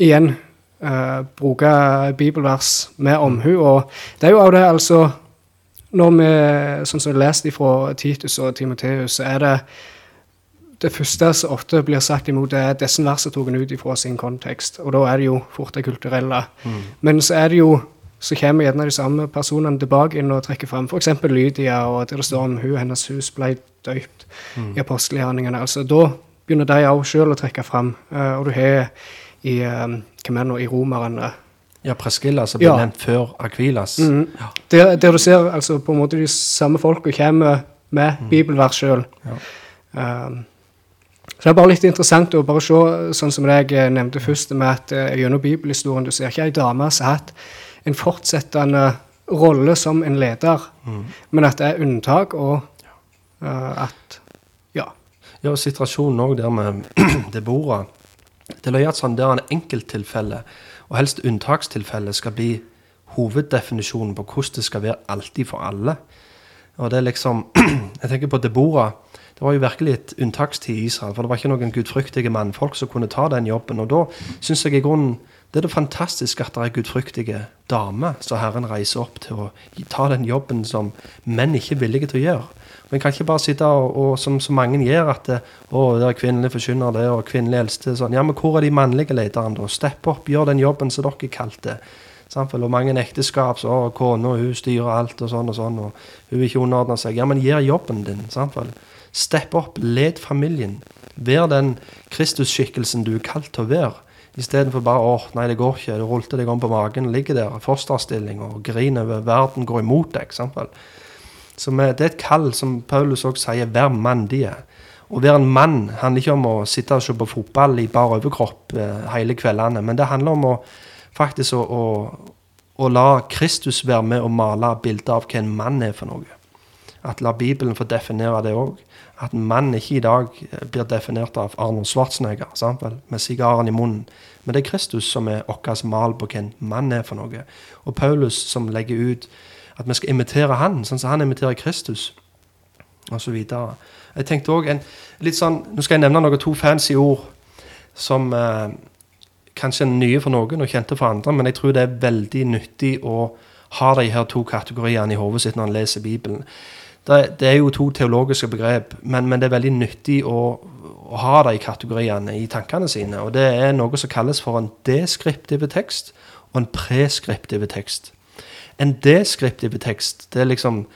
igjen eh, bruke bibelvers med omhu. Og det er jo av det, altså Når vi, sånn som vi leste fra Titus og Timoteus, så er det det første som ofte blir sagt imot, det er at disse versene tok en ut ifra sin kontekst. Og da er det jo fort det kulturelle. Men så er det jo så kommer gjerne de samme personene tilbake inn og trekker fram f.eks. Lydia, og der det står om hun hennes hus ble døypt i apostelgjerningene. Altså, da begynner de òg sjøl å trekke fram. Eh, og du har i um, hvem er det nå, i Romerne Ja, Preskilla, som ble Ja. nevnt før Akvilas. Mhm. der, der du ser altså, på en måte de samme folka kommer med bibelvers sjøl. Um, så det er bare litt interessant å bare se, sånn som jeg eh, nevnte først, med at uh, gjennom bibelhistorien du ser ikke ei dame som har hatt en fortsettende rolle som en leder, men at det er unntak, og uh, at Ja. Ja, og situasjonen òg der med Deborah. Det er løye at sånn der en enkelttilfelle, og helst unntakstilfelle, skal bli hoveddefinisjonen på hvordan det skal være alltid for alle. Og det er liksom Jeg tenker på Deborah. Det var jo virkelig et unntakstid i Israel. For det var ikke noen gudfryktige mannfolk som kunne ta den jobben. Og da syns jeg i grunnen det er det fantastisk at det er gudfryktige damer som Herren reiser opp til å ta den jobben som menn ikke er villige til å gjøre. En kan ikke bare sitte og, og som så mange gjør, at det, å, det er kvinnelig forkynner det, og kvinnelig eldste. Sånn. Ja, men hvor er de mannlige lederne, da? Stepp opp, gjør den jobben som dere kalte. Samtidig. Og mange ekteskap så har kona hun styrer alt og sånn og sånn, og hun vil ikke underordne seg. Ja, men gjør jobben din. Samtidig. Stepp opp, led familien. Vær den Kristusskikkelsen du er kalt til å være. Istedenfor bare 'Å, nei, det går ikke, du rulte deg om på magen, ligger der, fosterstilling og griner over verden går imot deg. Sant? Så det er et kall, som Paulus også sier, vær mandige. Å være en mann handler ikke om å sitte og se på fotball i bar overkropp eh, hele kveldene, men det handler om å faktisk å, å, å la Kristus være med og male bildet av hva en mann er for noe. At la Bibelen få definere det òg. At en mann ikke i dag eh, blir definert av Arnold Schwarzenegger sant med sigaren i munnen. Men det er Kristus som er vår mal på hva en mann er for noe. Og Paulus som legger ut at vi skal imitere han, sånn som han imiterer Kristus. Og videre. Jeg tenkte en litt sånn, Nå skal jeg nevne noen to fancy ord som eh, kanskje er nye for noen og kjente for andre, men jeg tror det er veldig nyttig å ha de her to kategoriene i hodet sitt når en leser Bibelen. Det, det er jo to teologiske begrep, men, men det er veldig nyttig å, å ha de kategoriene i tankene sine. Og det er noe som kalles for en deskriptive tekst og en preskriptive tekst. En deskriptive tekst, det er liksom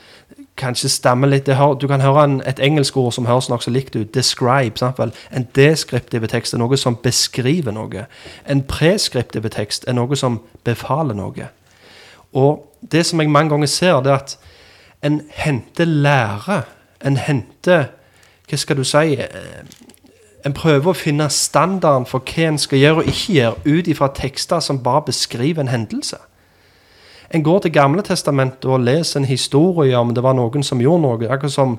kanskje stammer litt hør, Du kan høre en, et engelsk ord som høres nokså likt ut. Describe. Sant vel? En deskriptive tekst er noe som beskriver noe. En preskriptive tekst er noe som befaler noe. Og det som jeg mange ganger ser, det er at en henter lære. En henter Hva skal du si? eh, En prøver å finne standarden for hva en skal gjøre og ikke gjøre, ut ifra tekster som bare beskriver en hendelse. En går til Gamle testamentet og leser en historie om det var noen som gjorde noe. Akkurat som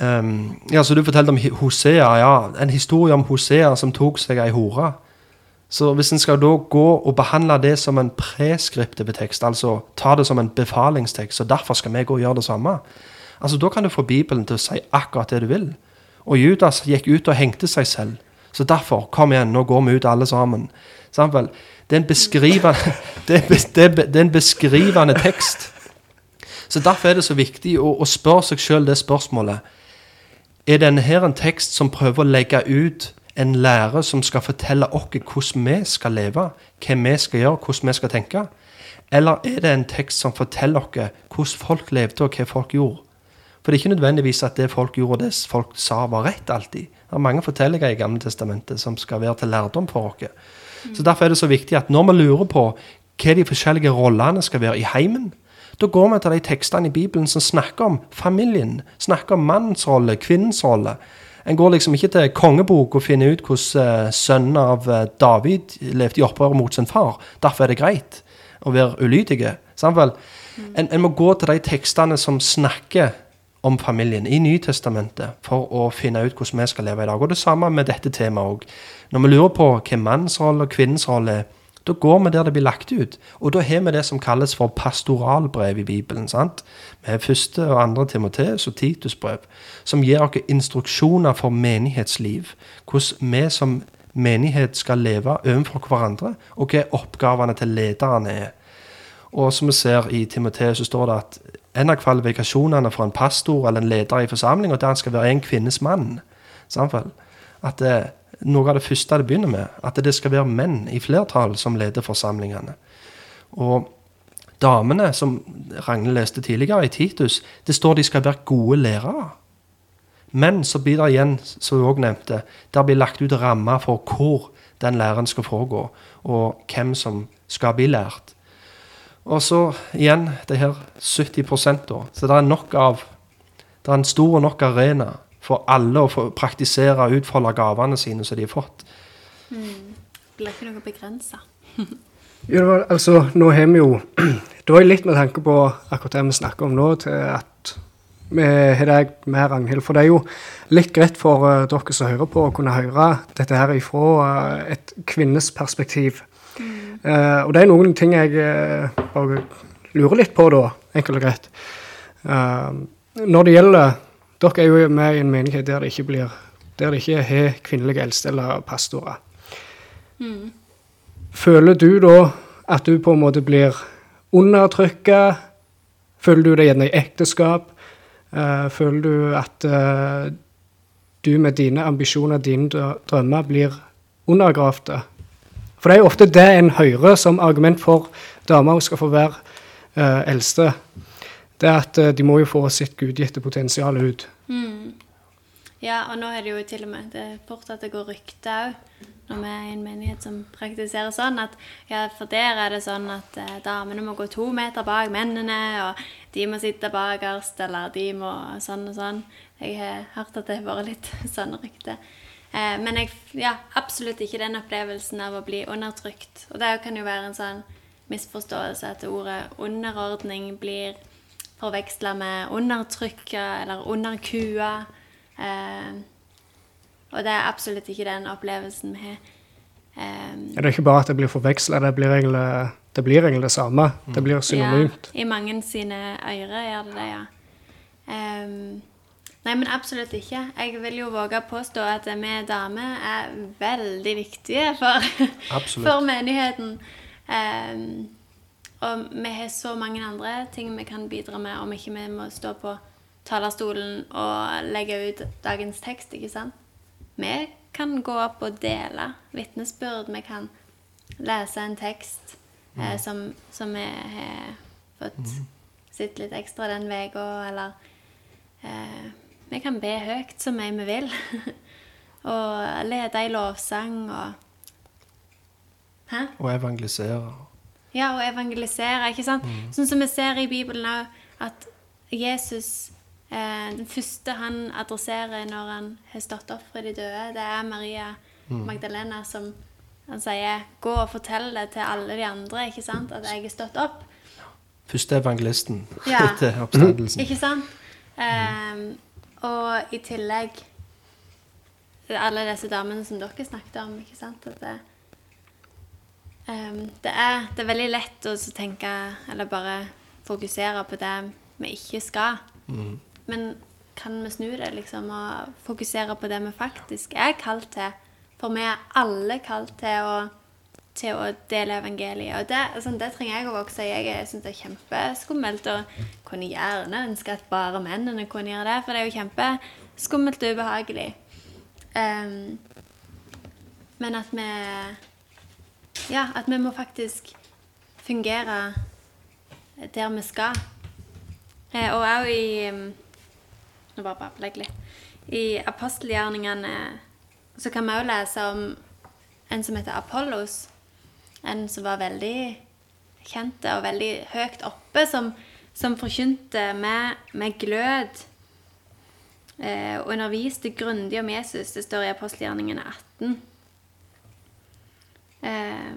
um, ja, så Du fortalte om Hosea. ja, En historie om Hosea som tok seg ei hore. Så hvis en skal da gå og behandle det som en preskriptiv tekst, altså ta det som en befalingstekst, så derfor skal vi gå og gjøre det samme, altså da kan du få Bibelen til å si akkurat det du vil. Og Judas gikk ut og hengte seg selv. Så derfor, kom igjen, nå går vi ut alle sammen. Samtidig? Det er en beskrivende, det er, det er, det er en beskrivende tekst. Så derfor er det så viktig å, å spørre seg sjøl det spørsmålet. Er denne her en tekst som prøver å legge ut en lære som skal fortelle oss hvordan vi skal leve, hva vi skal gjøre, hvordan vi skal tenke? Eller er det en tekst som forteller oss hvordan folk levde, og hva folk gjorde? For det er ikke nødvendigvis at det folk gjorde, og det folk sa, var rett alltid. Det er mange fortellinger i Gamle Testamentet som skal være til lærdom for oss. Så Derfor er det så viktig at når vi lurer på hva de forskjellige rollene skal være i heimen, da går vi til de tekstene i Bibelen som snakker om familien, snakker om mannens rolle, kvinnens rolle. En går liksom ikke til kongebok og finner ut hvordan eh, sønnen av eh, David levde i opprør mot sin far. Derfor er det greit. å være ulydige. Sant? En, en må gå til de tekstene som snakker om familien i Nytestamentet for å finne ut hvordan vi skal leve i dag. Og det samme med dette temaet òg. Når vi lurer på hva manns rolle og kvinnens rolle er, da går vi der det blir lagt ut. Og da har vi det som kalles for pastoralbrev i Bibelen. sant? Har første og andre Timoteus og Titusbrev, som gir oss instruksjoner for menighetsliv. Hvordan vi som menighet skal leve overfor hverandre, og hva oppgavene til lederne er. Og som vi ser i Timoteus, så står det at en av kvalifikasjonene for en pastor eller en leder i forsamlinga, er at han skal være en kvinnes mann. Samtidig. At det, noe av det første det begynner med, at det skal være menn i flertall som leder forsamlingene. Og damene, som Ragnhild leste tidligere i Titus, det står de skal være gode lærere. Men så blir det igjen, som vi også nevnte, der blir lagt ut rammer for hvor den læren skal foregå, og hvem som skal bli lært. Og så igjen det her 70 da. Så det er nok av Det er en stor nok arena for alle å få praktisere og utfolde gavene sine som de har fått. Det blir ikke noe begrensa. Jo, altså, nå har vi jo Da er jeg litt med tanke på akkurat det vi snakker om nå, til at vi har deg med, Ragnhild. For det er jo litt greit for uh, dere som hører på, å kunne høre dette her ifra uh, et kvinnes perspektiv. Eh, og det er noen ting jeg uh, bare lurer litt på, da, enkelt og greit. Uh, når det gjelder Dere er jo med i en menighet der det ikke blir der det ikke har kvinnelige eldste eller pastorer. Føler du da at du på en måte blir undertrykka? Føler du det gjerne i ekteskap? Eh, føler du at eh, du med dine ambisjoner, dine drømmer, blir undergravd? For det er jo ofte det en hører som argument for damer skal få være uh, eldste. Det er at uh, de må jo få sitt gudgitte potensial ut. Ja, og nå er det jo til og med det er fort at det går rykte òg, når vi er i en menighet som praktiserer sånn, at ja, for der er det sånn at eh, damene må gå to meter bak mennene, og de må sitte bakerst, eller de må sånn og sånn. Jeg har hørt at det har vært litt sånne rykter. Eh, men jeg ja, absolutt ikke den opplevelsen av å bli undertrykt. Og det kan jo være en sånn misforståelse at ordet underordning blir forveksla med undertrykka eller underkua. Eh, og det er absolutt ikke den opplevelsen vi har. Eh, det er ikke bare at det blir forveksla, det, det blir egentlig det samme. Det blir synonymt. Ja, I mange sine ører gjør det det, ja. Ehm, nei, men absolutt ikke. Jeg vil jo våge å påstå at vi damer er veldig viktige for, for menigheten. Um, og vi har så mange andre ting vi kan bidra med, om ikke vi må stå på talerstolen og legge ut dagens tekst, ikke sant? Vi kan gå opp og dele vitnesbyrd. Vi kan lese en tekst eh, som, som vi har fått sett litt ekstra den uka, eller eh, Vi kan be høyt så mye vi vil. og lede i lovsang og Hæ? Og evangelisere. Ja, og evangelisere, ikke sant? Sånn som vi ser i Bibelen òg, at Jesus eh, Den første han adresserer når han har stått opp fra de døde, det er Maria Magdalena som han sier 'Gå og fortell det til alle de andre', ikke sant? At jeg er stått opp. Første evangelisten Ja. etter oppstandelsen. Ikke sant? Ehm, og i tillegg alle disse damene som dere snakket om, ikke sant? At det, um, det, er, det er veldig lett å tenke, eller bare fokusere på det vi ikke skal. Men kan vi snu det, liksom, og fokusere på det vi faktisk er kalt til? For vi er alle kalt til å til å dele evangeliet. Og det, altså, det trenger jeg å vokse i. Jeg syns det er kjempeskummelt og kunne gjerne ønske at bare mennene kunne gjøre det, for det er jo kjempeskummelt og ubehagelig. Um, men at vi Ja, at vi må faktisk fungere der vi skal. Eh, og òg i um, Nå bare babler jeg litt. I apostelgjerningene så kan vi òg lese om en som heter Apollos. En som var veldig kjent og veldig høyt oppe, som, som forkynte med, med glød. Eh, og underviste grundig om Jesus. Det står i apostelgjerningene 18. Eh,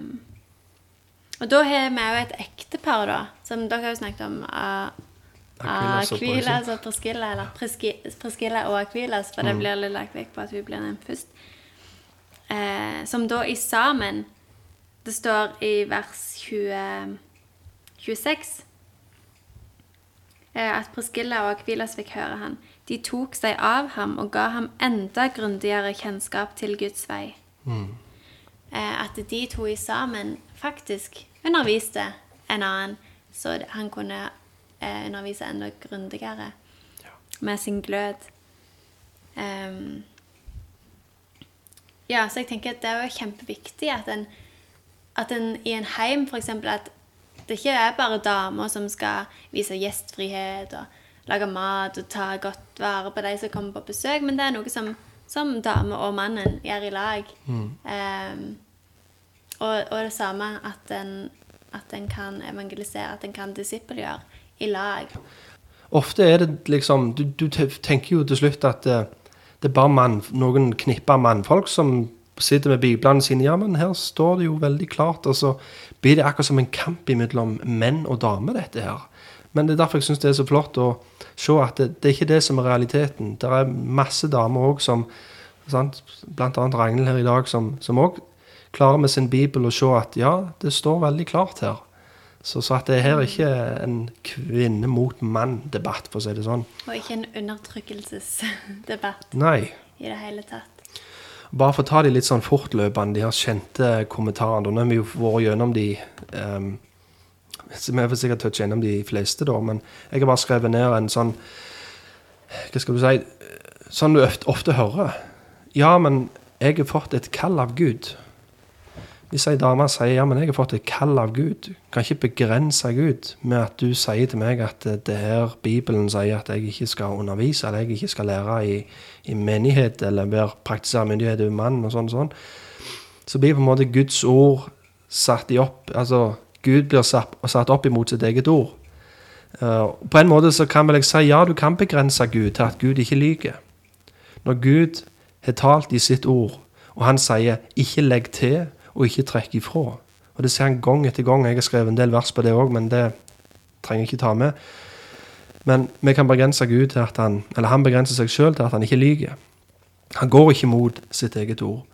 Og da har vi jo et ektepar, da, som dere har jo snakket om. av Akvilas og Priscilla, eller Priscilla og Akvilas, for Mm. det blir litt lagt vekk på at hun blir nevnt først. Eh, som da i sammen Det står i vers 20, 26 eh, at Priscilla og Akvilas fikk høre han. De tok seg av ham og ga ham enda grundigere kjennskap til Guds vei. Mm. at de to i sammen faktisk underviste en annen, så han kunne eh, undervise enda grundigere med sin glød. Um, ja, så jeg tenker at det er jo kjempeviktig at en, at en i en heim eksempel, at det ikke er bare damer som skal vise gjestfrihet og lage mat og ta godt vare på de som kommer på besøk, men det er noe som, som dame og mannen gjør i lag. Ehm, og, og det samme at en, at en kan evangelisere, at en kan disippelgjøre i lag. Ofte er det liksom Du, du tenker jo til slutt at det, det er bare mann, noen knipper mannfolk som sitter med biblene sine. Ja, men her står det jo veldig klart. Og så blir det akkurat som en kamp mellom menn og damer, dette her. Men det er derfor jeg syns det er så flott å se at det, det er ikke det som er realiteten. Det er masse damer òg som sant? Blant annet Ragnhild her i dag, som òg klarer med sin bibel å se at ja, det står veldig klart her. Så, så at det her er ikke en kvinne mot mann-debatt, for å si det sånn. Og ikke en undertrykkelsesdebatt Nei. i det hele tatt. Bare for å ta de litt sånn fortløpende, de her kjente kommentarene. Nå har vi jo vært gjennom de um, Vi har sikkert touchet gjennom de fleste, da, men jeg har bare skrevet ned en sånn Hva skal du si Sånn du ofte hører. Ja, men jeg har fått et kall av Gud. Hvis ei dame sier ja, men jeg har fått et kall av Gud, kan ikke begrense Gud med at du sier til meg at det, her Bibelen sier at jeg ikke skal undervise, eller jeg ikke skal lære i, i menighet, eller være praktisere myndighet over mann, og sånn og sånn. Så blir på en måte Guds ord satt i opp Altså, Gud blir satt, satt opp imot sitt eget ord. Uh, på en måte så kan vel jeg si ja, du kan begrense Gud til at Gud ikke lyver. Når Gud har talt i sitt ord, og han sier 'ikke legg til' og 'ikke trekke ifra'. Og det ser han gang etter gang. Jeg har skrevet en del vers på det òg, men det trenger jeg ikke ta med. Men vi kan begrense Gud til at han Eller han begrenser seg sjøl til at han ikke lyver. Han går ikke mot sitt eget ord.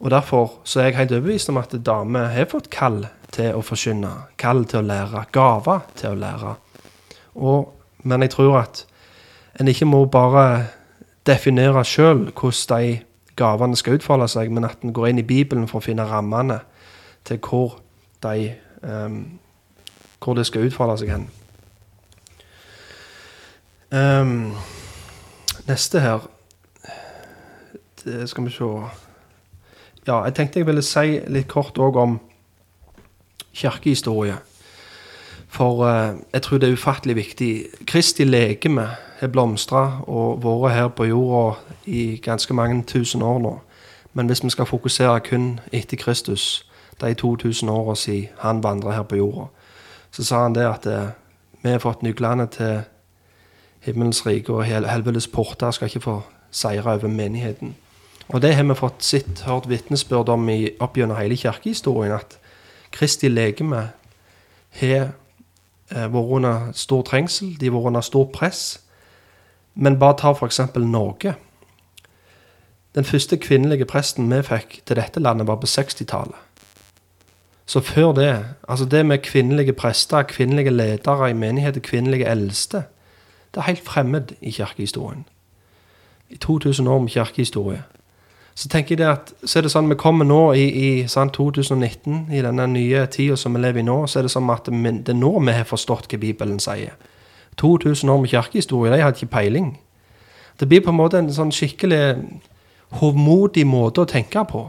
Og Derfor så er jeg helt overbevist om at damer har fått kall til å forkynne, kall til å lære, gaver til å lære. Og, men jeg tror at en ikke må bare definere sjøl hvordan de gavene skal utfolde seg, men at en går inn i Bibelen for å finne rammene til hvor, de, um, hvor det skal utfolde seg hen. Um, neste her det Skal vi se Ja, jeg tenkte jeg ville si litt kort òg om kirkehistorie. For uh, jeg tror det er ufattelig viktig. Kristi legeme har blomstra og vært her på jorda i ganske mange tusen år nå. Men hvis vi skal fokusere kun etter Kristus, de 2000 åra siden han vandra her på jorda, så sa han det at eh, vi har fått nøklene til himmelens rike, og hel- helvetes porter skal ikke få seire over menigheten. Og det har vi fått sett, hørt vitnesbyrd om i, opp gjennom hele kirkehistorien, at Kristi legeme har eh, vært under stor trengsel, de har vært under stort press. Men bare ta f.eks. Norge. Den første kvinnelige presten vi fikk til dette landet, var på 60-tallet. Så før det, altså det med kvinnelige prester, kvinnelige ledere i menigheter, kvinnelige eldste, det er helt fremmed i kirkehistorien. I 2000 år med kirkehistorie. Så tenker jeg det at, så er det sånn vi kommer nå i, i sant, 2019, i denne nye tida som vi lever i nå, så er det som at det er nå vi har forstått hva Bibelen sier. 2000 år med kirkehistorie, de hadde ikke peiling. Det blir på en måte en sånn skikkelig hovmodig måte å tenke på.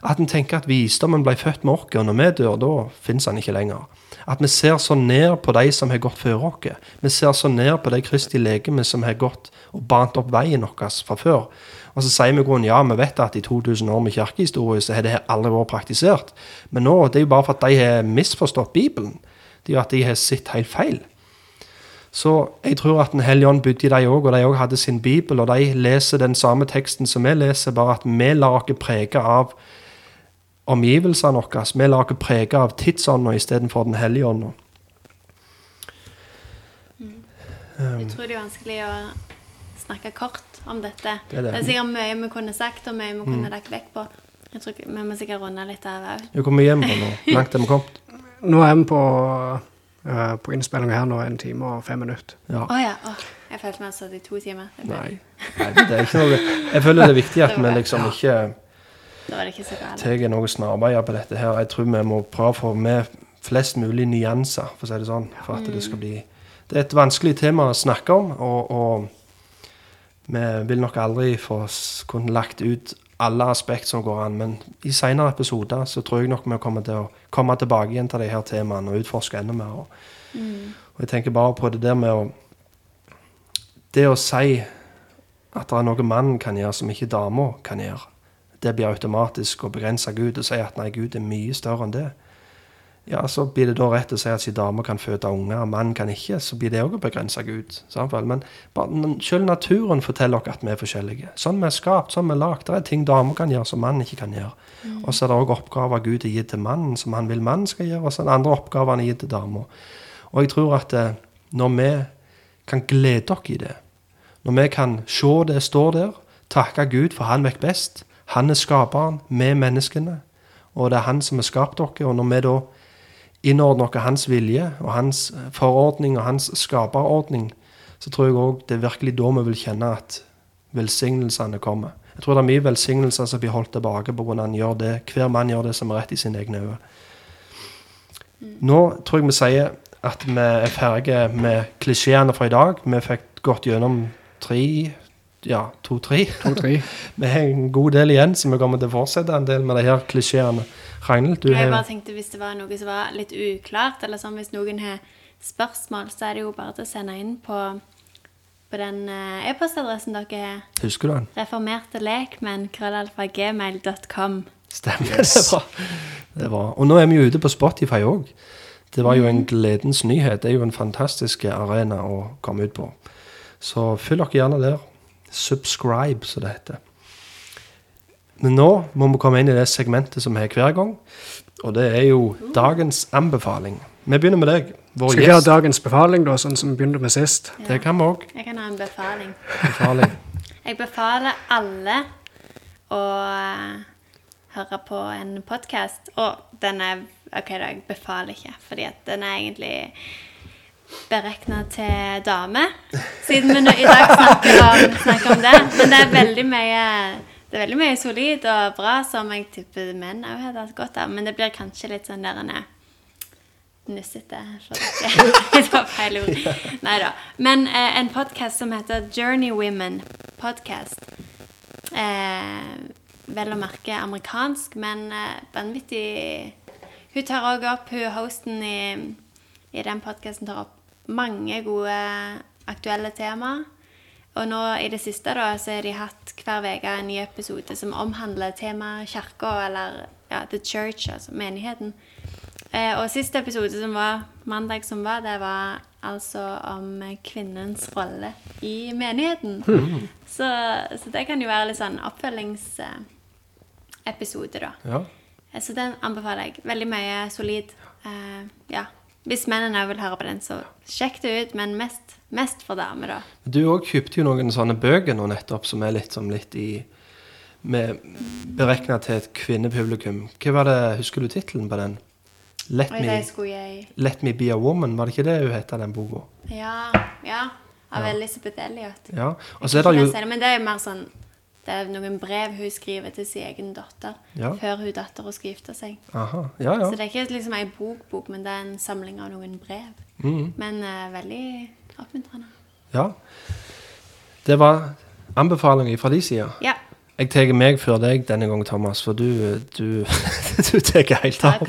At en tenker at visdommen ble født med oss, og når vi dør, da fins han ikke lenger. At vi ser så ned på de som har gått før oss. Vi ser så ned på de Kristi legeme som har gått og bant opp veien vår fra før. Og så sier vi grunnen ja, vi vet at i 2000 år med kirkehistorie så har det aldri vært praktisert. Men nå, det er jo bare for at de har misforstått Bibelen. Det er jo at de har sett helt feil. Så jeg tror at Den hellige ånd bodde i dem òg, og de òg hadde sin bibel, og de leser den samme teksten som vi leser, bare at vi lar oss prege av omgivelsene våre. Vi lar oss prege av tidsånda istedenfor Den hellige ånda. Jeg tror det er vanskelig å snakke kort om dette. Det er det. Det er sikkert mye vi kunne sagt, og mye vi kunne lagt vekk på. Jeg tror Vi må sikkert runde litt av òg. Vi kommer hjem på nå. Langt er vi kommet. Nå er vi på, uh, på innspillinga her nå en time og fem minutter. Ja. Oh, ja. Oh, jeg følte meg satt i to timer. Nei. Nei, det er ikke noe Jeg føler det er viktig at vi liksom ikke tar noe snarveier på dette her. Jeg tror vi må prøve å få med flest mulig nyanser, for å si det sånn. For at det skal bli Det er et vanskelig tema å snakke om, og, og vi vil nok aldri få kunne lagt ut alle aspekt som går an, men i senere episoder så tror jeg nok vi kommer til å komme tilbake igjen til de her temaene og utforske enda mer. Og, og jeg tenker bare på det der med å Det å si at det er noe mannen kan gjøre som ikke dama kan gjøre, det blir automatisk å begrense Gud og si at nei, Gud er mye større enn det. Ja, så blir det da rett å si at siden damer kan føde unger, mann kan ikke, så blir det òg å begrense Gud. Samtidig. Men selv naturen forteller oss at vi er forskjellige. Sånn vi er skapt, sånn vi er lagd. Det er ting damer kan gjøre som mann ikke kan gjøre. Og så er det òg oppgaver Gud har gitt til mannen som han vil mannen skal gjøre, og så er det andre oppgaver han har gitt til dama. Og jeg tror at eh, når vi kan glede oss i det, når vi kan se det står der, takke Gud for han vet best, han er skaperen, vi menneskene, og det er han som har skapt oss, og når vi da innordner oss hans vilje og hans eh, forordning og hans skaperordning, så tror jeg òg det er virkelig da vi vil kjenne at velsignelsene kommer. Jeg tror det er mye velsignelser som blir holdt tilbake på grunn han gjør det. Hver mann gjør det som er rett i sine egne øyne. Nå tror jeg vi sier at vi er ferdige med klisjeene fra i dag. Vi fikk gått gjennom tre ja, to-tre. To-tre. Vi har en god del igjen, så vi kommer til å fortsette en del med de her klisjeene. Ragnhild, du Jeg bare tenkte Hvis det var noe som var litt uklart, eller sånn, hvis noen har spørsmål, så er det jo bare til å sende inn på, på den eh, e-postadressen dere har. Husker du den? Reformerte lekmenn, krøllalfa.gmail.com. Stemmer. Det var, det var. Og nå er vi jo ute på Spotify òg. Det var jo en gledens nyhet. Det er jo en fantastisk arena å komme ut på. Så følg dere gjerne der. Subscribe, som det heter. Men nå må vi komme inn i det segmentet som vi har hver gang. Og det er jo dagens anbefaling. Vi begynner med deg, vår Skal vi ha dagens befaling, da, sånn som vi begynte med sist? Det kan vi òg. Jeg kan ha en befaling. Befaling. Jeg befaler alle å eh, høre på en podkast. Og den er OK, da, jeg befaler ikke, fordi at den er egentlig beregna til damer. Siden vi nå i dag snakker om, snakker om det. Men det er veldig mye det er veldig mye solid og bra som jeg tipper menn òg hadde hatt godt av. Men det blir kanskje litt sånn der en nussete. for dere. Feil ord. Nei da. Men eh, en podkast som heter Journey Women Podcast. Eh, vel å merke amerikansk, men eh, vanvittig Hun tar òg opp Hun hosten i, i den podkasten tar opp mange gode aktuelle temaer. Og nå i det siste da, så har de hatt hver uke en ny episode som omhandler temaet kirka, eller ja, The Church, altså menigheten. Eh, og siste episode, som var mandag som var, det var altså om kvinnens rolle i menigheten. Så, så det kan jo være litt sånn oppfølgingsepisode, da. Ja. Eh, Så den anbefaler jeg. Veldig mye solid. Eh, ja. Hvis mennene vil høre på den, så sjekk det ut, men mest, mest for damer, da. Du òg kjøpte jo noen sånne bøker nå nettopp, som er litt, som litt i med Beregna til et kvinnepublikum. Hva var det, Husker du tittelen på den? Let me, jeg Let me be a woman, var det ikke det hun het, den boka? Ja. ja av Elisabeth Elliot. Ja. Og så er det jo men det er jo mer sånn Det er noen brev hun skriver til sin egen datter Ja. før hun dattera skal gifte seg. Aha, ja, ja. Så det er ikke liksom ei bok-bok, men det er en samling av noen brev. Mm. Men uh, veldig oppmuntrende. ja. Det var anbefalinger fra de sida. Ja. Jeg tar meg før deg denne gangen, Thomas, for du Du, du tar helt av.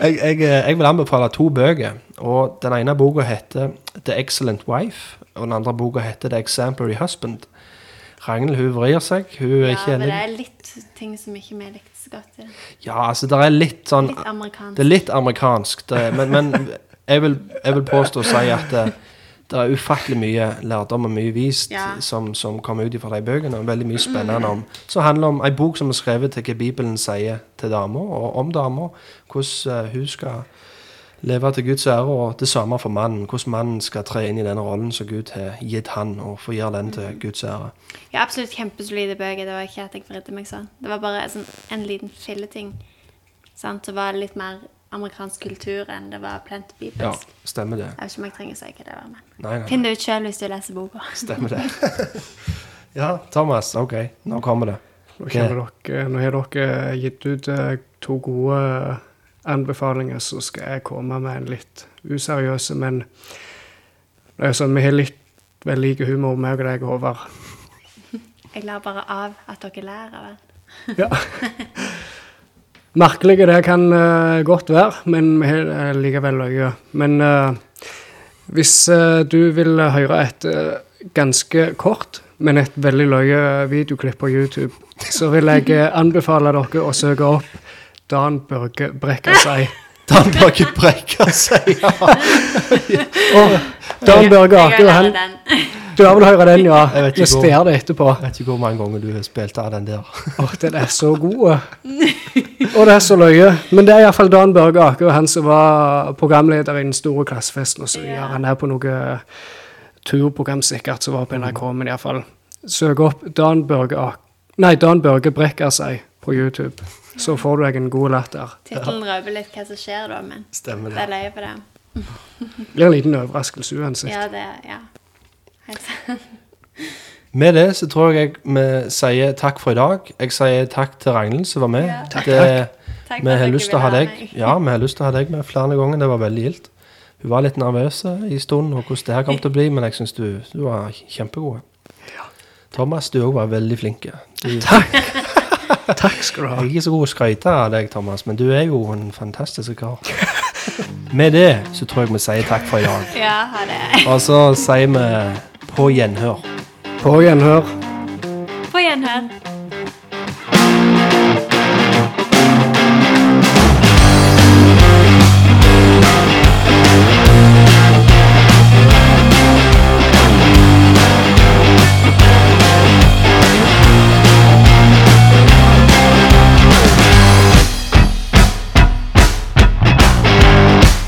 Jeg, jeg, jeg vil anbefale to bøker. Og Den ene boka heter The Excellent Wife, og den andre boka heter The Exemplary Husband. Ragnhild hun vrir seg. Hun er Ja, ikke men det er litt ting som ikke vi likte så godt. Ja. Ja, altså, det er litt sånn Litt amerikansk. Det er litt amerikansk, det, men, men jeg, vil, jeg vil påstå å si at det, det er ufattelig mye lærdom og mye vist Ja. som, som kommer ut fra de bøkene. og Veldig mye spennende om Som handler om ei bok som er skrevet til hva Bibelen sier til damer, og om damer. Hvordan eh, hun skal leve til Guds ære, og det samme for mannen. Hvordan mannen skal tre inn i den rollen som Gud har gitt han, og få gjøre den til Guds ære. Ja, absolutt kjempesolide bøker. Det var ikke at jeg vridde meg sånn. Det var bare sånn, en liten filleting. Sant? Så var det litt mer amerikansk kultur enn det var plent bibelsk. Ja, stemmer det. Jeg vet ikke om jeg trenger å si hva det var, men Nei, nei, finn det ut sjøl hvis du leser boka. stemmer det. ja, Thomas, OK, nå kommer det. Nå, kommer dere, nå har dere gitt ut eh, to gode anbefalinger, så skal jeg komme med en litt useriøse, men det er sånn, vi har litt vel like humor, meg og deg, Håvard. Jeg lar bare av at dere lærer av den. Ja. Merkelige det kan uh, godt være, men vi har uh, likevel løye. Men uh, hvis du vil høre et ganske kort, men et veldig løye videoklipp på YouTube, så vil jeg anbefale dere å søke opp Dan Børge Brekkasei. Dan Børge brekker seg, ja. Dan Børge Aker, han, du har vel hørt den, ja? Jeg vet ikke Vi hvor- det etterpå. Jeg vet ikke hvor mange ganger du har spilt av den der. Åh, den er så god. Og det er så løye. Men det er iallfall Dan Børge Aker, han som var programleder i den store klassefesten og så. Ja. Han er på noe turprogram sikkert som var på NRK, men iallfall. Søk opp Dan Børge Aker Nei, Dan Børge brekker seg på YouTube. Så får du deg en god latter. Tittelen røper litt hva som skjer da, men Stemmer det er det. løye på det. Blir en liten overraskelse uansett. Ja, det Ja. Helt sant. Med det så tror jeg vi sier takk for i dag. Jeg sier takk til Ragnhild som var med. Ja. Takk, Det, Takk vi har lyst til å ha deg. Ja, vi har lyst til å ha deg med flere ganger. Det var veldig gildt. Hun var litt nervøs i stunden og hvordan det her kom til å bli, men jeg syns du, du var kjempegod. Thomas, du òg var veldig flink. Du, Takk skal du ha. jeg er ikke så god å skryte av deg, Thomas, men du er jo en fantastisk kar. Med det så tror jeg vi sier takk for i dag. Ja, ha det. Og så sier vi på gjenhør. På gjenhør. På gjenhør.